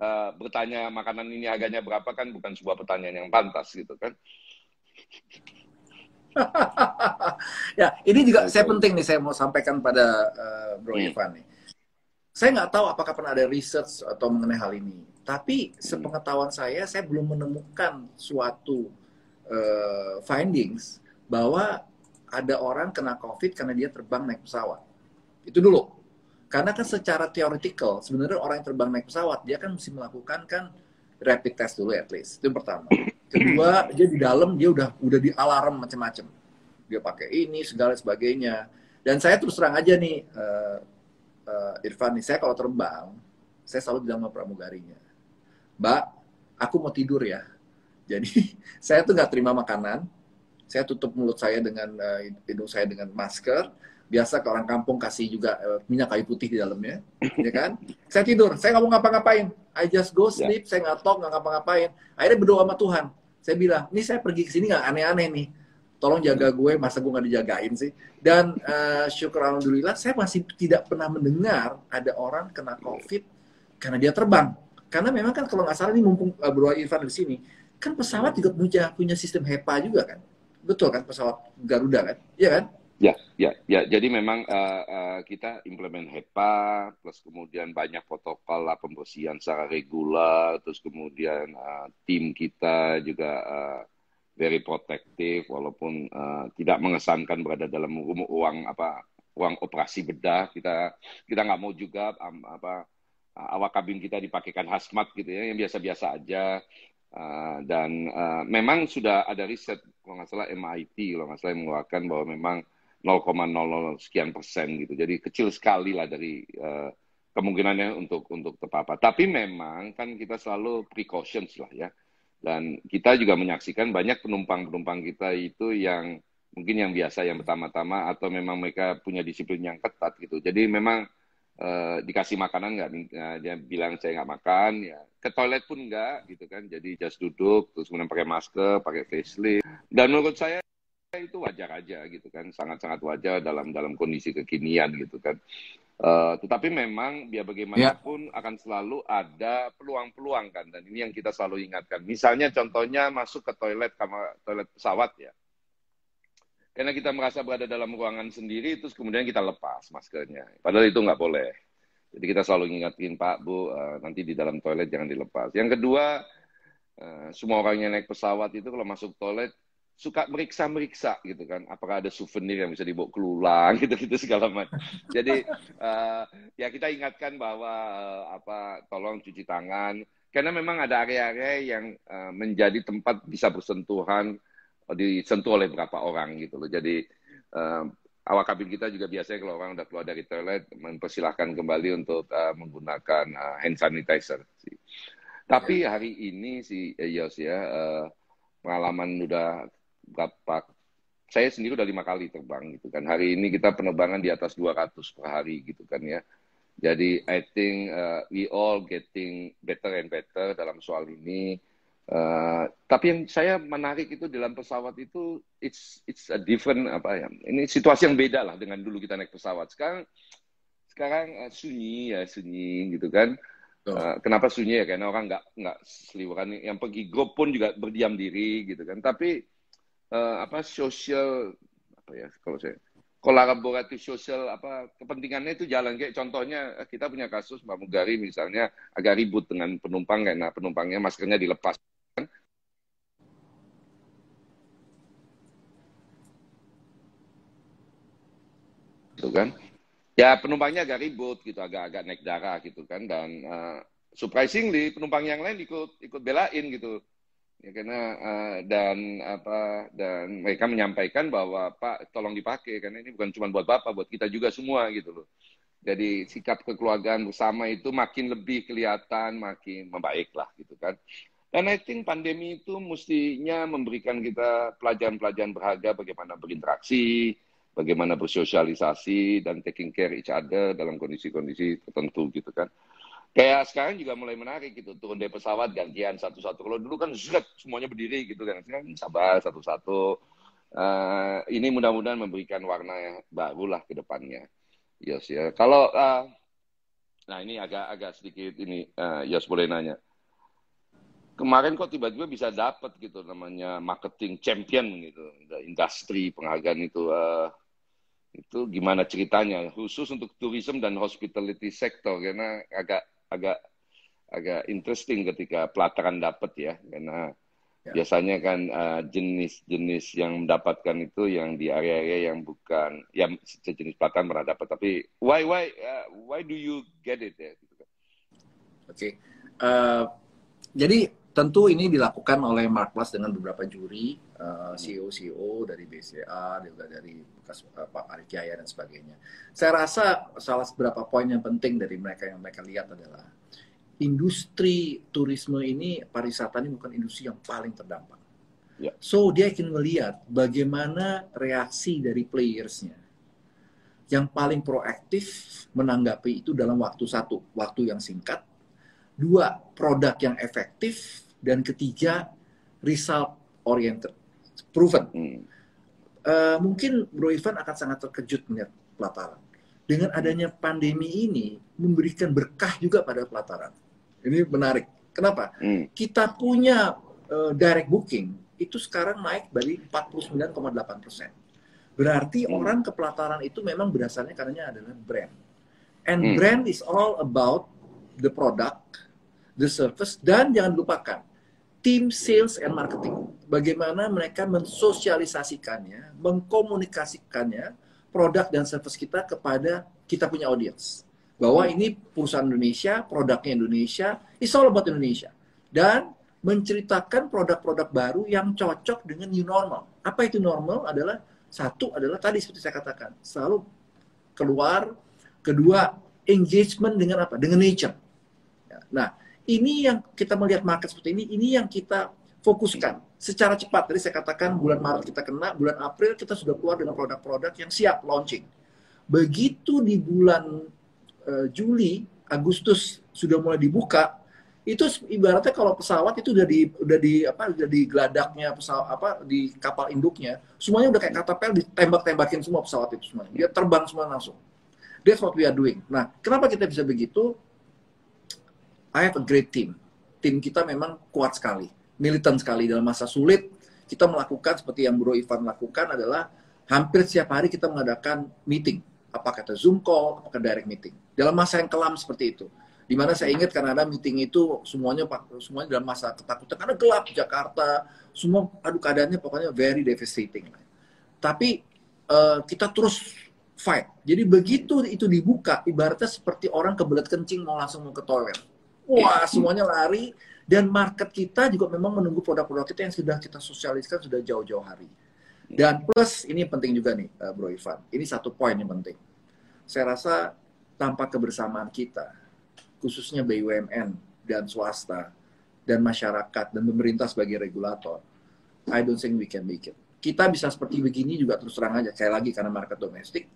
uh, bertanya makanan ini harganya berapa kan bukan sebuah pertanyaan yang pantas gitu kan. <laughs> ya, ini juga saya penting nih saya mau sampaikan pada uh, Bro hmm. Ivan nih. Saya nggak tahu apakah pernah ada research atau mengenai hal ini. Tapi sepengetahuan saya, saya belum menemukan suatu uh, findings bahwa ada orang kena COVID karena dia terbang naik pesawat. Itu dulu. Karena kan secara theoretical, sebenarnya orang yang terbang naik pesawat, dia kan mesti melakukan kan rapid test dulu at least. Itu yang pertama. Kedua, dia di dalam dia udah udah di alarm macam-macam. dia pakai ini segala sebagainya. Dan saya terus terang aja nih, uh, uh, Irfan nih, saya kalau terbang, saya selalu bilang sama pramugarinya, Mbak, aku mau tidur ya. <laughs> Jadi saya tuh nggak terima makanan, saya tutup mulut saya dengan uh, hidung saya dengan masker, biasa ke orang kampung kasih juga uh, minyak kayu putih di dalamnya, ya kan? Saya tidur, saya nggak mau ngapa-ngapain. I just go ya. sleep, yeah. saya nggak talk, nggak ngapa-ngapain. Akhirnya berdoa sama Tuhan. Saya bilang, ini saya pergi ke sini nggak aneh-aneh nih. Tolong jaga gue, masa gue nggak dijagain sih. Dan uh, syukur alhamdulillah, saya masih tidak pernah mendengar ada orang kena COVID karena dia terbang. Karena memang kan kalau nggak salah ini mumpung uh, Bro Irfan di sini, kan pesawat juga punya punya sistem HEPA juga kan. Betul kan pesawat Garuda kan? Iya kan? Ya, ya, ya. Jadi memang uh, uh, kita implement HEPA, plus kemudian banyak protokol lah pembersihan secara regular, terus kemudian uh, tim kita juga uh, very protective, walaupun uh, tidak mengesankan berada dalam uang apa uang operasi bedah. Kita kita nggak mau juga um, apa awak kabin kita dipakaikan hazmat gitu ya, yang biasa-biasa aja. Uh, dan uh, memang sudah ada riset kalau nggak salah MIT kalau nggak salah yang mengeluarkan bahwa memang 0,00 sekian persen gitu. Jadi kecil sekali lah dari uh, kemungkinannya untuk untuk terpapar. Tapi memang kan kita selalu precautions lah ya. Dan kita juga menyaksikan banyak penumpang-penumpang kita itu yang mungkin yang biasa yang pertama-tama atau memang mereka punya disiplin yang ketat gitu. Jadi memang uh, dikasih makanan nggak uh, dia bilang saya nggak makan ya ke toilet pun nggak gitu kan. Jadi just duduk terus kemudian pakai masker, pakai facelift. Dan menurut saya itu wajar aja gitu kan sangat-sangat wajar dalam dalam kondisi kekinian gitu kan. Uh, tetapi memang biar bagaimanapun yeah. akan selalu ada peluang-peluang kan dan ini yang kita selalu ingatkan. Misalnya contohnya masuk ke toilet kamar toilet pesawat ya. Karena kita merasa berada dalam ruangan sendiri terus kemudian kita lepas maskernya. Padahal itu nggak boleh. Jadi kita selalu ingatkan Pak Bu uh, nanti di dalam toilet jangan dilepas. Yang kedua uh, semua orang yang naik pesawat itu kalau masuk toilet suka meriksa-meriksa gitu kan apakah ada souvenir yang bisa dibawa kelulang <laughs> gitu-gitu segala macam jadi uh, ya kita ingatkan bahwa uh, apa tolong cuci tangan karena memang ada area-area yang uh, menjadi tempat bisa bersentuhan uh, disentuh oleh beberapa orang gitu loh jadi uh, awak kabin kita juga biasanya kalau orang udah keluar dari toilet mempersilahkan kembali untuk uh, menggunakan uh, hand sanitizer sih. tapi ya. hari ini si Yos ya uh, pengalaman udah berapa saya sendiri udah lima kali terbang gitu kan. Hari ini kita penerbangan di atas 200 per hari gitu kan ya. Jadi I think uh, we all getting better and better dalam soal ini. Uh, tapi yang saya menarik itu dalam pesawat itu it's it's a different apa ya. Ini situasi yang beda lah dengan dulu kita naik pesawat. Sekarang sekarang uh, sunyi ya sunyi gitu kan. Uh, kenapa sunyi ya? Karena orang nggak nggak seliweran. Yang pergi grup pun juga berdiam diri gitu kan. Tapi uh, apa sosial apa ya kalau saya kolaboratif sosial apa kepentingannya itu jalan. Kayak contohnya eh, kita punya kasus Mbak Mugari misalnya agak ribut dengan penumpang karena penumpangnya maskernya dilepas. Kan gitu kan? Ya penumpangnya agak ribut gitu agak-agak naik darah gitu kan dan uh, surprisingly penumpang yang lain ikut ikut belain gitu ya karena uh, dan apa dan mereka menyampaikan bahwa Pak tolong dipakai karena ini bukan cuma buat Bapak buat kita juga semua gitu loh. Jadi sikap kekeluargaan bersama itu makin lebih kelihatan, makin membaik lah gitu kan. Dan I think pandemi itu mestinya memberikan kita pelajaran-pelajaran berharga bagaimana berinteraksi, bagaimana bersosialisasi dan taking care each other dalam kondisi-kondisi tertentu gitu kan. Kayak sekarang juga mulai menarik gitu, turun dari pesawat gantian satu-satu. Kalau dulu kan zret, semuanya berdiri gitu kan. Sekarang sabar satu-satu. Uh, ini mudah-mudahan memberikan warna yang baru lah ke depannya. Yes ya. Kalau uh, nah ini agak-agak sedikit ini uh, Yos boleh nanya. Kemarin kok tiba-tiba bisa dapat gitu namanya marketing champion gitu, industri penghargaan itu uh, itu gimana ceritanya khusus untuk tourism dan hospitality sector karena agak agak agak interesting ketika pelataran dapat ya karena ya. biasanya kan uh, jenis-jenis yang mendapatkan itu yang di area-area yang bukan yang sejenis pelataran pernah dapat tapi why why uh, why do you get it ya gitu kan. Oke. Okay. Uh, jadi tentu ini dilakukan oleh Mark Plus dengan beberapa juri, uh, CEO-CEO dari BCA, juga dari bekas uh, Pak Ari Jaya dan sebagainya. Saya rasa salah beberapa poin yang penting dari mereka yang mereka lihat adalah industri turisme ini, pariwisata ini bukan industri yang paling terdampak. Ya. So dia akan melihat bagaimana reaksi dari playersnya yang paling proaktif menanggapi itu dalam waktu satu, waktu yang singkat, dua produk yang efektif. Dan ketiga result oriented. Proven. Hmm. uh, mungkin Bro Ivan akan sangat terkejut melihat pelataran. Dengan adanya pandemi ini memberikan berkah juga pada pelataran. Ini menarik. Kenapa? Hmm. kita punya uh, direct booking itu sekarang naik dari 49,8 persen. Berarti Hmm. orang ke pelataran itu memang berdasarnya karena adalah brand. And Hmm. brand is all about the product, the service, dan jangan lupakan tim sales and marketing. Bagaimana mereka mensosialisasikannya, mengkomunikasikannya produk dan service kita kepada kita punya audience. Bahwa ini perusahaan Indonesia, produknya Indonesia, it's all about Indonesia. Dan menceritakan produk-produk baru yang cocok dengan new normal. Apa itu normal? Adalah satu adalah tadi seperti saya katakan, selalu keluar. Kedua, engagement dengan apa? Dengan nature. Ya, Nah, ini yang kita melihat market seperti ini, ini yang kita fokuskan secara cepat. Tadi saya katakan bulan Maret kita kena, bulan April kita sudah keluar dengan produk-produk yang siap launching. Begitu di bulan eh, Juli, Agustus sudah mulai dibuka, itu ibaratnya kalau pesawat itu udah di udah di apa udah di geladaknya pesawat apa di kapal induknya semuanya udah kayak katapel ditembak-tembakin semua pesawat itu semuanya dia terbang semua langsung that's what we are doing. Nah kenapa kita bisa begitu? I have a great team. Tim kita memang kuat sekali militan sekali. Dalam masa sulit kita melakukan seperti yang Bro Ivan lakukan adalah hampir setiap hari kita mengadakan meeting. Apakah itu Zoom call apakah direct meeting. Dalam masa yang kelam seperti itu. Di mana saya ingat karena ada meeting itu semuanya semuanya dalam masa ketakutan. Karena gelap Jakarta semua aduh keadaannya pokoknya very devastating. Tapi eh, kita terus fight jadi begitu itu dibuka ibaratnya seperti orang kebelet kencing mau langsung mau ke toilet. Wah semuanya lari dan market kita juga memang menunggu produk-produk kita yang sudah kita sosialiskan sudah jauh-jauh hari. Dan plus ini penting juga nih eh, Bro Ivan. Ini satu poin yang penting. Saya rasa tanpa kebersamaan kita khususnya BUMN dan swasta dan masyarakat dan pemerintah sebagai regulator, I don't think we can make it. Kita bisa seperti begini juga terus terang aja, saya lagi karena market domestik,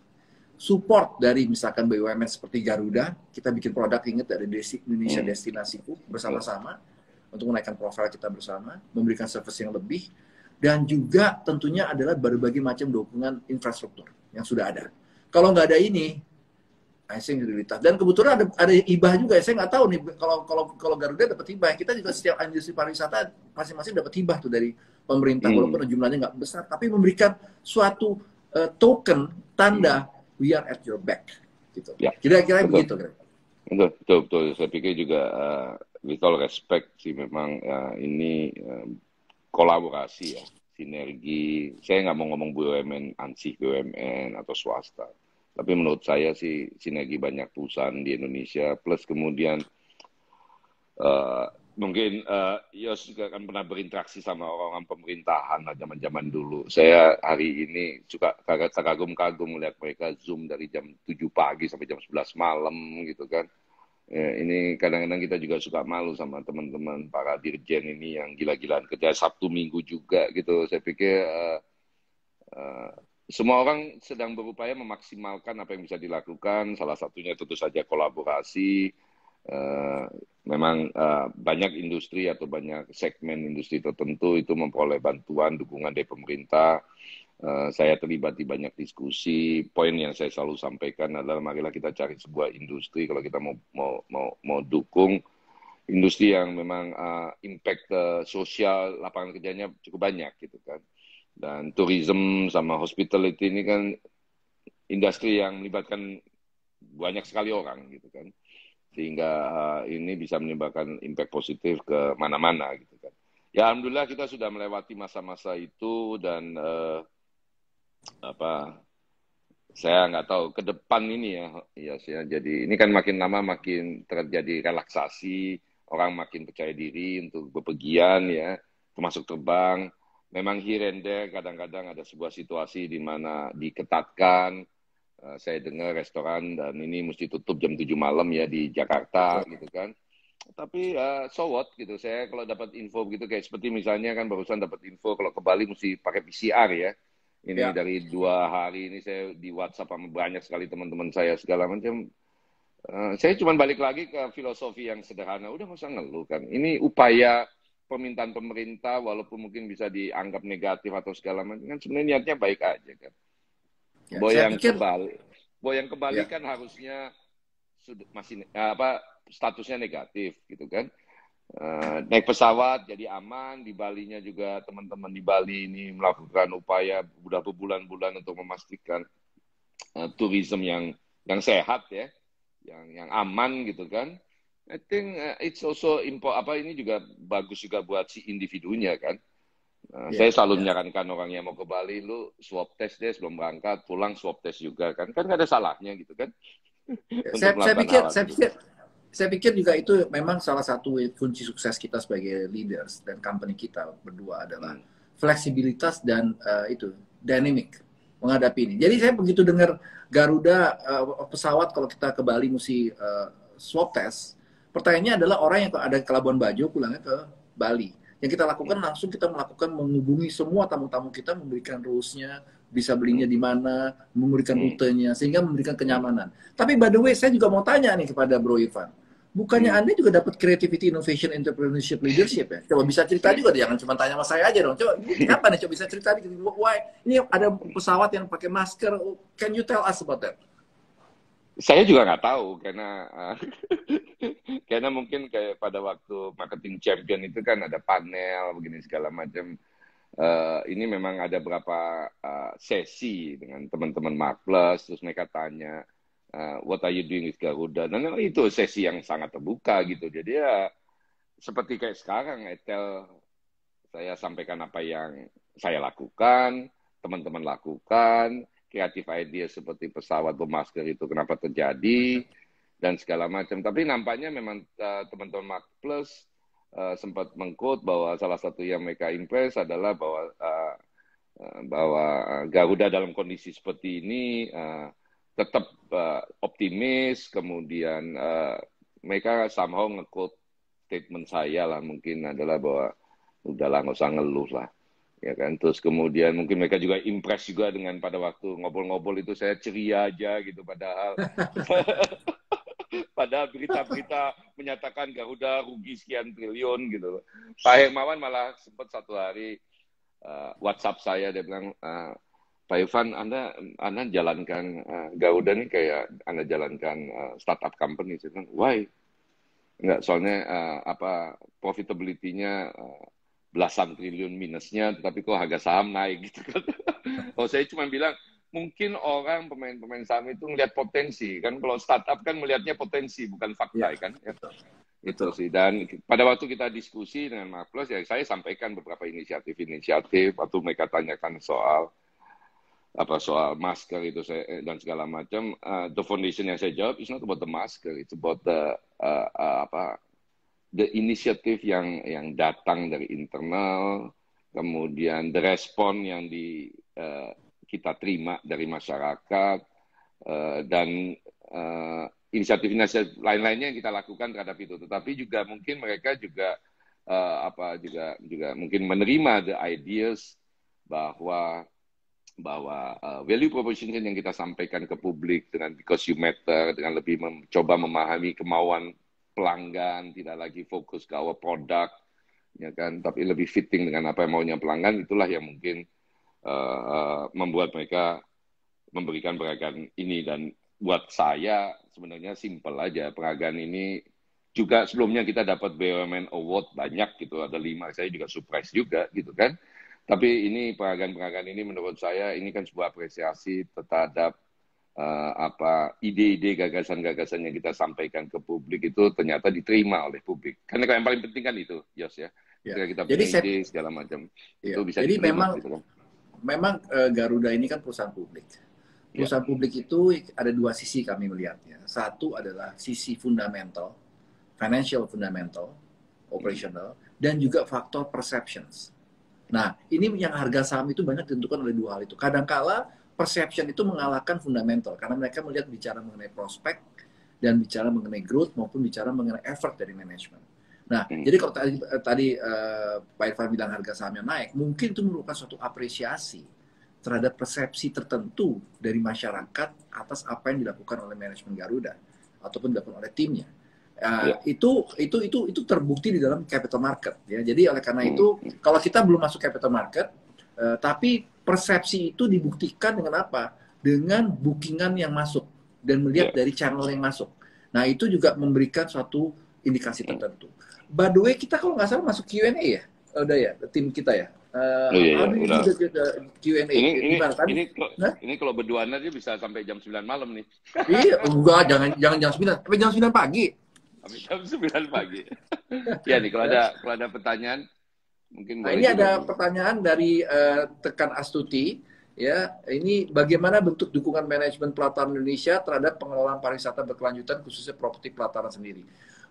support dari misalkan BUMN seperti Garuda, kita bikin produk ingat dari Desi, Indonesia Hmm. Destinasiku bersama-sama untuk menaikkan profil kita bersama, memberikan service yang lebih, dan juga tentunya adalah berbagai macam dukungan infrastruktur yang sudah ada. Kalau nggak ada ini, I think prioritas. Dan kebetulan ada ada hibah juga. Saya nggak tahu nih kalau kalau kalau Garuda dapat hibah. Kita juga setiap industri pariwisata masing-masing dapat hibah tuh dari pemerintah. Hmm. Walaupun jumlahnya nggak besar, tapi memberikan suatu eh, token tanda we are at your back. Gitu. Ya, Kira-kira betul. begitu. Kira. Betul, betul, betul. Saya pikir juga uh, with all respect sih memang uh, ini uh, kolaborasi ya, sinergi. Saya nggak mau ngomong BUMN, ansih BUMN atau swasta. Tapi menurut saya sih sinergi banyak perusahaan di Indonesia plus kemudian uh, mungkin uh, Yos juga kan pernah berinteraksi sama orang-orang pemerintahan lah zaman-zaman dulu. Saya hari ini suka kagak kagum-kagum melihat mereka Zoom dari jam 7 pagi sampai jam 11 malam gitu kan. Ya, ini kadang-kadang kita juga suka malu sama teman-teman para dirjen ini yang gila-gilaan kerja Sabtu Minggu juga gitu. Saya pikir uh, uh, semua orang sedang berupaya memaksimalkan apa yang bisa dilakukan. Salah satunya tentu saja kolaborasi. Uh, memang uh, banyak industri atau banyak segmen industri tertentu itu memperoleh bantuan dukungan dari pemerintah. Uh, saya terlibat di banyak diskusi. Poin yang saya selalu sampaikan adalah marilah kita cari sebuah industri kalau kita mau mau mau, mau dukung industri yang memang uh, impact uh, sosial lapangan kerjanya cukup banyak gitu kan. Dan tourism sama hospitality ini kan industri yang melibatkan banyak sekali orang gitu kan sehingga uh, ini bisa menimbulkan impact positif ke mana-mana gitu kan. Ya alhamdulillah kita sudah melewati masa-masa itu dan uh, apa saya nggak tahu ke depan ini ya ya saya jadi ini kan makin lama makin terjadi relaksasi orang makin percaya diri untuk bepergian ya, termasuk terbang. Memang here and kadang-kadang ada sebuah situasi di mana diketatkan. Uh, saya dengar restoran dan ini mesti tutup jam 7 malam ya di Jakarta gitu kan. Tapi uh, so what gitu. Saya kalau dapat info begitu kayak seperti misalnya kan barusan dapat info kalau ke Bali mesti pakai PCR ya. Ini Ya. dari dua hari ini saya di WhatsApp sama banyak sekali teman-teman saya segala macam. Eh, saya cuma balik lagi ke filosofi yang sederhana. Udah nggak usah ngeluh kan. Ini upaya permintaan pemerintah walaupun mungkin bisa dianggap negatif atau segala macam kan sebenarnya niatnya baik aja kan. Ya, Boy saya yang pikir kebal, boy yang kembali Ya. kan harusnya sudah masih apa statusnya negatif gitu kan. Eh, naik pesawat jadi aman di Balinya juga teman-teman di Bali ini melakukan upaya sudah berbulan-bulan untuk memastikan eh, tourism yang yang sehat ya, yang yang aman gitu kan. I think uh, it's also impo apa ini juga bagus juga buat si individunya kan. Nah, Ya, saya selalu ya. menyarankan orang yang mau ke Bali, lu swab test deh sebelum berangkat, pulang swab test juga kan, kan nggak ada salahnya gitu kan. Untuk saya, saya pikir saya tersebut. pikir saya pikir juga itu memang salah satu kunci sukses kita sebagai leaders dan company kita berdua adalah Hmm. fleksibilitas dan eh, itu dynamic menghadapi ini. Jadi saya begitu dengar Garuda eh, pesawat kalau kita ke Bali mesti eh, swab test, pertanyaannya adalah orang yang ada ke Labuan Bajo pulangnya ke Bali. Yang kita lakukan langsung kita melakukan menghubungi semua tamu-tamu kita memberikan rules-nya, bisa belinya di mana, memberikan Hmm. rutenya sehingga memberikan kenyamanan. Tapi by the way saya juga mau tanya nih kepada Bro Irfan. Bukannya Hmm. Anda juga dapat creativity, innovation, entrepreneurship, leadership ya? Coba bisa cerita juga, jangan cuma tanya sama saya aja dong. Coba, ini <laughs> apa nih? Coba bisa cerita. Why? Ini ada pesawat yang pakai masker. Can you tell us about that? Saya juga nggak tahu karena uh, <laughs> karena mungkin kayak pada waktu marketing champion itu kan ada panel begini segala macam. Uh, ini memang ada beberapa uh, sesi dengan teman-teman Mark Plus, terus mereka tanya uh, what are you doing with Garuda dan itu sesi yang sangat terbuka gitu. Jadi ya seperti kayak sekarang, Etel saya sampaikan apa yang saya lakukan, teman-teman lakukan, kreatif idea seperti pesawat bermasker itu kenapa terjadi dan segala macam. Tapi nampaknya memang uh, teman-teman Mark Plus uh, sempat mengkut bahwa salah satu yang mereka impress adalah bahwa uh, bahwa Garuda dalam kondisi seperti ini uh, tetap uh, optimis, kemudian uh, mereka somehow ngekut statement saya lah mungkin adalah bahwa udahlah nggak usah ngeluh lah ya kan? Terus kemudian mungkin mereka juga impress juga dengan pada waktu ngobrol-ngobrol itu saya ceria aja gitu padahal <laughs> <laughs> padahal berita-berita menyatakan Garuda rugi sekian triliun gitu. Pak Hermawan malah sempat satu hari uh, WhatsApp saya dia bilang uh, Pak Irfan Anda Anda jalankan uh, Garuda nih kayak Anda jalankan uh, startup company. Saya bilang why? Enggak, soalnya uh, apa profitability-nya uh, belasan triliun minusnya, tetapi kok harga saham naik gitu kan. <laughs> oh, saya cuma bilang mungkin orang pemain-pemain saham itu melihat potensi kan kalau startup kan melihatnya potensi bukan fakta Ya, kan. Ya. betul. Itu sih dan pada waktu kita diskusi dengan Mark Plus ya saya sampaikan beberapa inisiatif-inisiatif waktu mereka tanyakan soal apa soal masker itu saya eh, dan segala macam uh, the foundation yang saya jawab is not about the masker it's about the uh, uh, apa the initiative yang yang datang dari internal kemudian the respon yang di uh, kita terima dari masyarakat uh, dan uh, inisiatif-inisiatif lain-lainnya yang kita lakukan terhadap itu. Tetapi juga mungkin mereka juga uh, apa juga juga mungkin menerima the ideas bahwa bahwa uh, value proposition yang kita sampaikan ke publik dengan because you matter dengan lebih mencoba memahami kemauan pelanggan tidak lagi fokus ke our product ya kan tapi lebih fitting dengan apa yang maunya pelanggan itulah yang mungkin uh, membuat mereka memberikan penghargaan ini. Dan buat saya sebenarnya simple aja penghargaan ini juga sebelumnya kita dapat BUMN Award banyak gitu ada lima saya juga surprise juga gitu kan. Tapi ini penghargaan-penghargaan ini menurut saya ini kan sebuah apresiasi terhadap uh, apa ide-ide gagasan-gagasan yang kita sampaikan ke publik itu ternyata diterima oleh publik. Karena yang paling penting kan itu, Yos ya. Ya. Ketika kita Jadi punya saya- ide segala macam Ya. itu bisa Jadi diterima, memang gitu kan. memang eh, Garuda ini kan perusahaan publik. Perusahaan publik itu ada dua sisi kami melihatnya. Satu adalah sisi fundamental, financial fundamental, operational, dan juga faktor perceptions. Nah, ini yang harga saham itu banyak ditentukan oleh dua hal itu. Kadangkala perception itu mengalahkan fundamental karena mereka melihat bicara mengenai prospek dan bicara mengenai growth maupun bicara mengenai effort dari manajemen. Nah, hmm. jadi kalau tadi, tadi uh, Pak Irfan bilang harga sahamnya naik, mungkin itu merupakan suatu apresiasi terhadap persepsi tertentu dari masyarakat atas apa yang dilakukan oleh manajemen Garuda ataupun dilakukan oleh timnya. Uh, ya. itu itu itu itu terbukti di dalam capital market ya. Jadi oleh karena hmm. itu kalau kita belum masuk capital market uh, tapi persepsi itu dibuktikan dengan apa? Dengan bookingan yang masuk dan melihat yeah. dari channel yang masuk. Nah, itu juga memberikan suatu indikasi tertentu. By the way, kita kalau nggak salah masuk Q&A ya? Oh, udah ya, tim kita ya. Uh, oh, iya, iya, udah. Q&A. Ini, ini, ini, nah? ini kalau berduaan aja bisa sampai jam 9 malam nih. <laughs> iya, enggak, jangan jangan jam 9. Sampai jam 9 pagi. Sampai jam 9 pagi. <laughs> ya nih, kalau ada kalau ada pertanyaan mungkin Nah, ini ada pertanyaan dari uh, Tekan Astuti ya ini bagaimana bentuk dukungan manajemen pelataran Indonesia terhadap pengelolaan pariwisata berkelanjutan khususnya properti pelataran sendiri.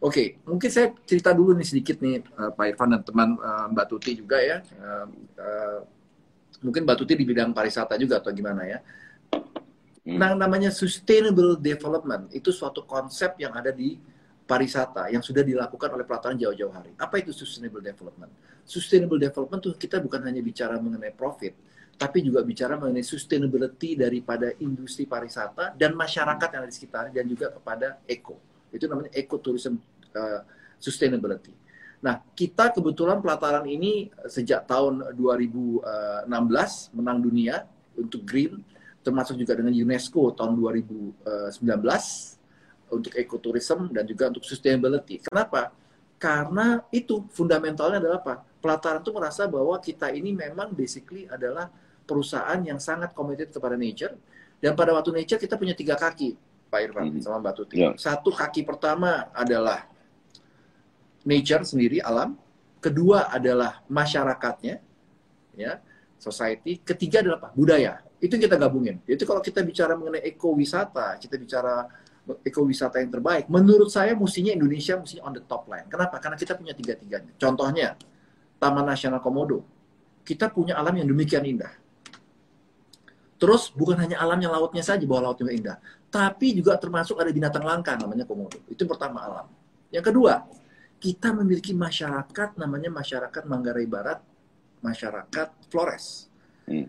Oke, okay, mungkin saya cerita dulu nih sedikit nih uh, Pak Irfan dan teman uh, Mbak Tuti juga ya. Uh, uh, mungkin Mbak Tuti di bidang pariwisata juga atau gimana ya. Hmm. Nah, namanya sustainable development itu suatu konsep yang ada di pariwisata yang sudah dilakukan oleh pelataran jauh-jauh hari. Apa itu sustainable development? Sustainable development tuh kita bukan hanya bicara mengenai profit, tapi juga bicara mengenai sustainability daripada industri pariwisata dan masyarakat yang ada di sekitar dan juga kepada eco. Itu namanya ecotourism uh, sustainability. Nah, kita kebetulan pelataran ini sejak tahun 2016 menang dunia untuk green, termasuk juga dengan UNESCO tahun 2019 untuk ecotourism dan juga untuk sustainability. Kenapa? Karena itu fundamentalnya adalah apa? Pelataran itu merasa bahwa kita ini memang basically adalah perusahaan yang sangat committed kepada nature. Dan pada waktu nature kita punya tiga kaki, Pak Irfan hmm. sama Mbak Tuti. Yeah. Satu kaki pertama adalah nature sendiri, alam. Kedua adalah masyarakatnya, ya, society. Ketiga adalah apa? Budaya. Itu yang kita gabungin. Jadi kalau kita bicara mengenai ekowisata, kita bicara ekowisata yang terbaik, menurut saya mestinya Indonesia mestinya on the top line. Kenapa? Karena kita punya tiga-tiganya. Contohnya, Taman Nasional Komodo. Kita punya alam yang demikian indah Terus bukan hanya alamnya lautnya saja bahwa lautnya indah, tapi juga termasuk ada binatang langka namanya komodo. Itu pertama alam. Yang kedua, kita memiliki masyarakat namanya masyarakat Manggarai Barat, masyarakat Flores. Hmm.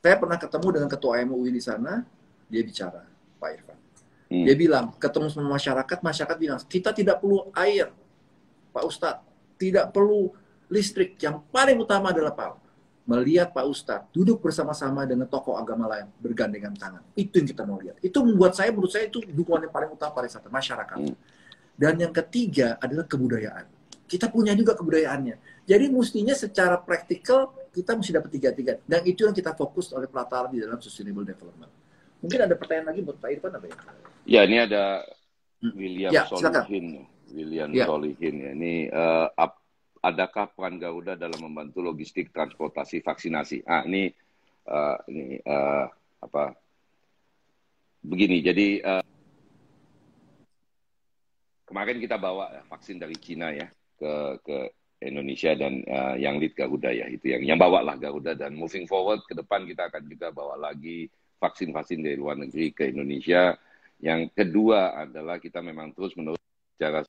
Saya pernah ketemu dengan ketua MUI di sana, dia bicara, Pak Irfan. Hmm. Dia bilang, ketemu sama masyarakat, masyarakat bilang, kita tidak perlu air, Pak Ustadz. Tidak perlu listrik. Yang paling utama adalah Pak melihat Pak Ustadz duduk bersama-sama dengan tokoh agama lain bergandengan tangan. Itu yang kita mau lihat. Itu membuat saya, menurut saya itu dukungan yang paling utama pariwisata masyarakat. Hmm. Dan yang ketiga adalah kebudayaan. Kita punya juga kebudayaannya. Jadi mestinya secara praktikal kita mesti dapat tiga-tiga. Dan itu yang kita fokus oleh pelataran di dalam sustainable development. Mungkin ada pertanyaan lagi buat Pak Irfan apa ya? Ya ini ada hmm. William ya, Solihin. William ya. Solihin ya. Ini uh, adakah peran Garuda dalam membantu logistik transportasi vaksinasi? Ah, ini uh, ini uh, apa? Begini, jadi uh, kemarin kita bawa vaksin dari Cina ya ke ke Indonesia dan uh, yang lead Garuda ya itu yang yang bawa lah Garuda dan moving forward ke depan kita akan juga bawa lagi vaksin-vaksin dari luar negeri ke Indonesia. Yang kedua adalah kita memang terus menerus cara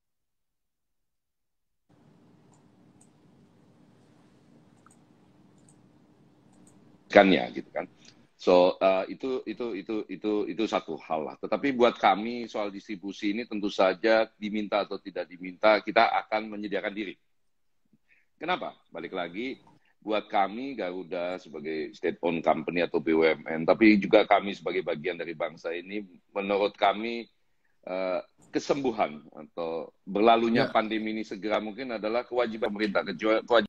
ya gitu kan. So uh, itu itu itu itu itu satu hal lah. Tetapi buat kami soal distribusi ini tentu saja diminta atau tidak diminta kita akan menyediakan diri. Kenapa? Balik lagi buat kami Garuda sebagai state owned company atau BUMN, tapi juga kami sebagai bagian dari bangsa ini, menurut kami uh, kesembuhan atau berlalunya ya. pandemi ini segera mungkin adalah kewajiban pemerintah, kewajiban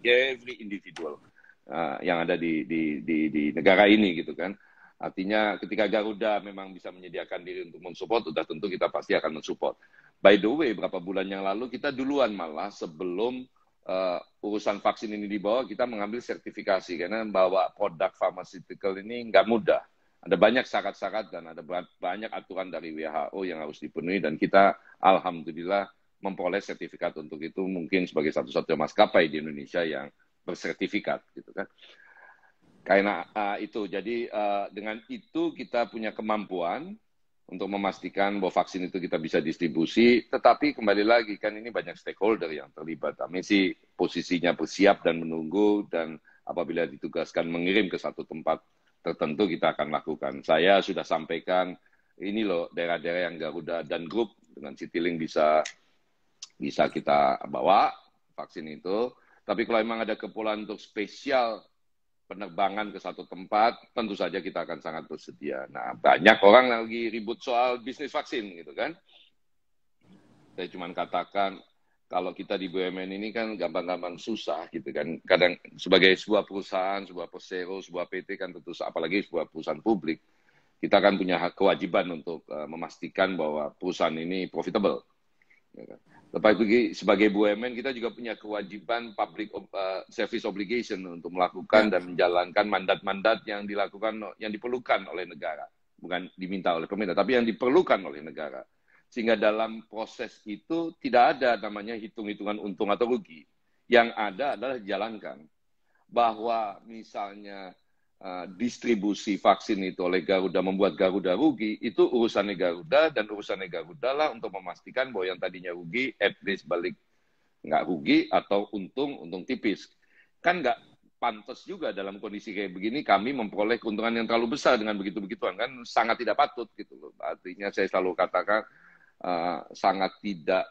every individual uh, yang ada di, di, di, di negara ini gitu kan. Artinya ketika Garuda memang bisa menyediakan diri untuk mensupport, sudah tentu kita pasti akan mensupport. By the way, beberapa bulan yang lalu kita duluan malah sebelum uh, urusan vaksin ini dibawa, kita mengambil sertifikasi karena bawa produk pharmaceutical ini nggak mudah. ada banyak syarat-syarat dan ada banyak aturan dari WHO yang harus dipenuhi dan kita alhamdulillah memperoleh sertifikat untuk itu mungkin sebagai satu-satunya maskapai di Indonesia yang bersertifikat gitu kan. Karena uh, itu jadi uh, dengan itu kita punya kemampuan untuk memastikan bahwa vaksin itu kita bisa distribusi, tetapi kembali lagi kan ini banyak stakeholder yang terlibat. Kami sih posisinya bersiap dan menunggu dan apabila ditugaskan mengirim ke satu tempat tertentu kita akan lakukan. Saya sudah sampaikan ini loh daerah-daerah yang Garuda dan grup dengan Citylink bisa bisa kita bawa vaksin itu. Tapi kalau memang ada keperluan untuk spesial penerbangan ke satu tempat, tentu saja kita akan sangat bersedia. Nah, banyak orang lagi ribut soal bisnis vaksin gitu kan. Saya cuma katakan kalau kita di BUMN ini kan gampang-gampang susah gitu kan. Kadang sebagai sebuah perusahaan, sebuah persero, sebuah PT kan tentu apalagi sebuah perusahaan publik, kita kan punya kewajiban untuk uh, memastikan bahwa perusahaan ini profitable. Ya kan? Tetapi sebagai BUMN kita juga punya kewajiban public uh, service obligation untuk melakukan dan menjalankan mandat-mandat yang dilakukan yang diperlukan oleh negara, bukan diminta oleh pemerintah, tapi yang diperlukan oleh negara. Sehingga dalam proses itu tidak ada namanya hitung-hitungan untung atau rugi. Yang ada adalah jalankan. Bahwa misalnya distribusi vaksin itu oleh Garuda membuat Garuda rugi, itu urusannya Garuda dan urusannya Garuda lah untuk memastikan bahwa yang tadinya rugi, at least balik nggak rugi atau untung, untung tipis. Kan nggak pantas juga dalam kondisi kayak begini kami memperoleh keuntungan yang terlalu besar dengan begitu-begituan kan sangat tidak patut gitu loh. Artinya saya selalu katakan uh, sangat tidak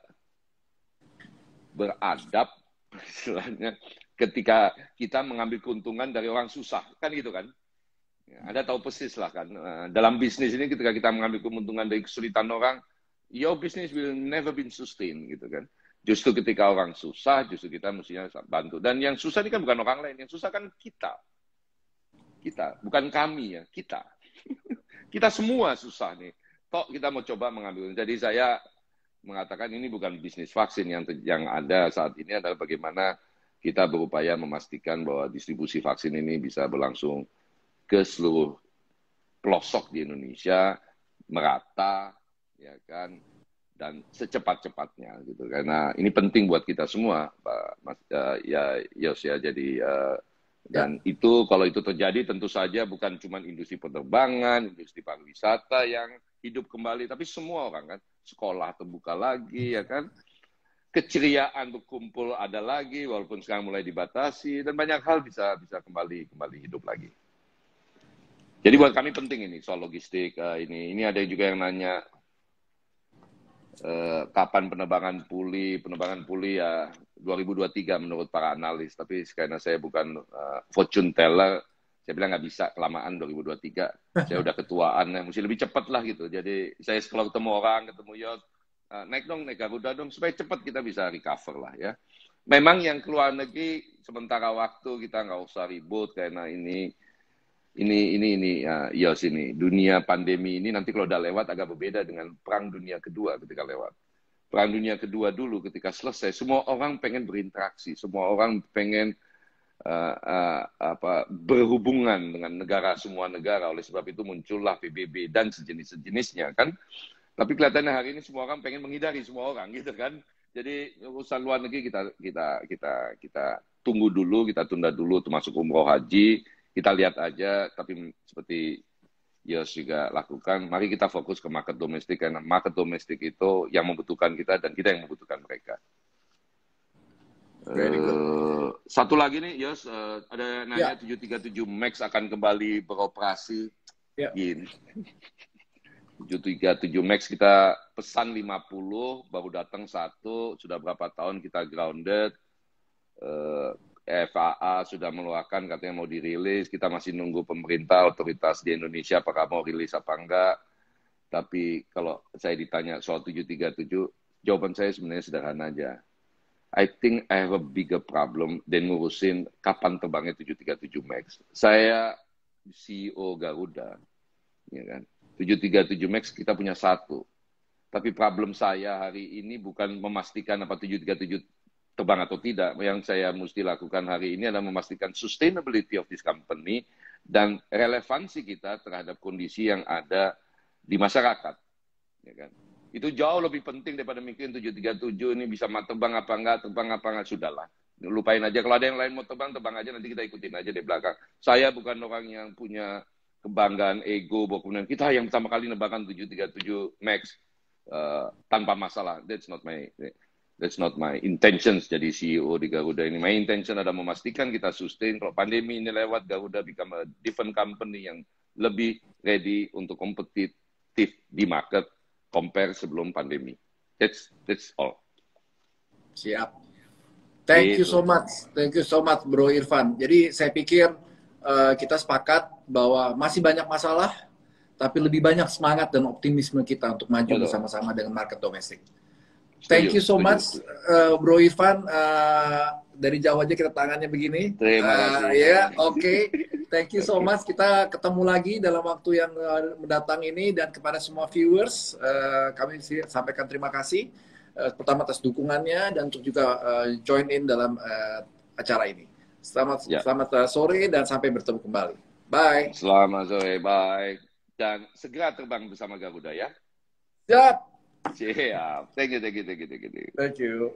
beradab <laughs> istilahnya ketika kita mengambil keuntungan dari orang susah. Kan gitu kan? Ya, anda tahu persis lah kan uh, dalam bisnis ini ketika kita mengambil keuntungan dari kesulitan orang your business will never been sustained gitu kan? Justru ketika orang susah justru kita mestinya bantu. Dan yang susah ini kan bukan orang lain yang susah kan kita. Kita bukan kami ya kita. <laughs> Kita semua susah nih. Tok kita mau coba mengambil. Jadi saya mengatakan ini bukan bisnis vaksin yang yang ada saat ini adalah bagaimana kita berupaya memastikan bahwa distribusi vaksin ini bisa berlangsung ke seluruh pelosok di Indonesia merata ya kan dan secepat-cepatnya gitu karena ini penting buat kita semua Pak Mas uh, ya Yos ya jadi uh, dan ya. itu kalau itu terjadi tentu saja bukan cuma industri penerbangan, industri pariwisata yang hidup kembali, tapi semua orang kan sekolah terbuka lagi ya kan, keceriaan berkumpul ada lagi walaupun sekarang mulai dibatasi dan banyak hal bisa bisa kembali kembali hidup lagi. Jadi buat kami penting ini soal logistik uh, ini. Ini ada juga yang nanya uh, kapan penerbangan pulih, penerbangan pulih ya 2023 menurut para analis. Tapi karena saya bukan uh, fortune teller, saya bilang nggak bisa kelamaan 2023. saya udah ketuaan, ya, mesti lebih cepat lah gitu. Jadi saya kalau ketemu orang, ketemu Yos, naik dong, naik Garuda dong, supaya cepat kita bisa recover lah ya. Memang yang keluar negeri sementara waktu kita nggak usah ribut karena ini ini ini ini uh, Yos ini dunia pandemi ini nanti kalau udah lewat agak berbeda dengan perang dunia kedua ketika lewat Perang Dunia Kedua dulu ketika selesai, semua orang pengen berinteraksi, semua orang pengen uh, uh, apa berhubungan dengan negara semua negara. Oleh sebab itu muncullah PBB dan sejenis-sejenisnya kan. Tapi kelihatannya hari ini semua orang pengen menghindari semua orang gitu kan. Jadi urusan luar negeri kita kita kita kita tunggu dulu, kita tunda dulu termasuk umroh haji. Kita lihat aja, tapi seperti Yos juga lakukan. Mari kita fokus ke market domestik karena market domestik itu yang membutuhkan kita dan kita yang membutuhkan mereka. Uh, satu lagi nih, Yos, uh, ada nanya yeah. 737 Max akan kembali beroperasi. Yeah. Gini. 737 Max kita pesan 50, baru datang satu, sudah berapa tahun kita grounded. Uh, FAA sudah mengeluarkan katanya mau dirilis. Kita masih nunggu pemerintah otoritas di Indonesia apakah mau rilis apa enggak. Tapi kalau saya ditanya soal 737, jawaban saya sebenarnya sederhana aja. I think I have a bigger problem dan ngurusin kapan terbangnya 737 MAX. Saya CEO Garuda, ya kan. 737 MAX kita punya satu. Tapi problem saya hari ini bukan memastikan apa 737 terbang atau tidak. Yang saya mesti lakukan hari ini adalah memastikan sustainability of this company dan relevansi kita terhadap kondisi yang ada di masyarakat. Ya kan? Itu jauh lebih penting daripada mikirin 737 ini bisa terbang apa enggak, terbang apa enggak, sudahlah. Lupain aja. Kalau ada yang lain mau terbang, terbang aja. Nanti kita ikutin aja di belakang. Saya bukan orang yang punya kebanggaan ego bahwa kemudian kita yang pertama kali nebakkan 737 Max uh, tanpa masalah. That's not my that's not my intentions jadi CEO di Garuda ini. My intention adalah memastikan kita sustain kalau pandemi ini lewat Garuda become a different company yang lebih ready untuk kompetitif di market compare sebelum pandemi. That's that's all. Siap. Thank you so much. Thank you so much Bro Irfan. Jadi saya pikir uh, kita sepakat bahwa masih banyak masalah tapi lebih banyak semangat dan optimisme kita untuk maju bersama-sama dengan market domestik. Thank you so much, uh, Bro Irfan. Uh, dari jauh aja kita tangannya begini. Terima uh, kasih. Ya, yeah, oke. Okay. Thank you so much. Kita ketemu lagi dalam waktu yang uh, mendatang ini dan kepada semua viewers, uh, kami sampaikan terima kasih. Uh, pertama atas dukungannya dan untuk juga uh, join in dalam uh, acara ini. Selamat yeah. selamat uh, sore dan sampai bertemu kembali. Bye. Selamat sore, bye. Dan segera terbang bersama Garuda ya. Siap. Siap. Thank you, thank you, thank you, thank you. Thank you.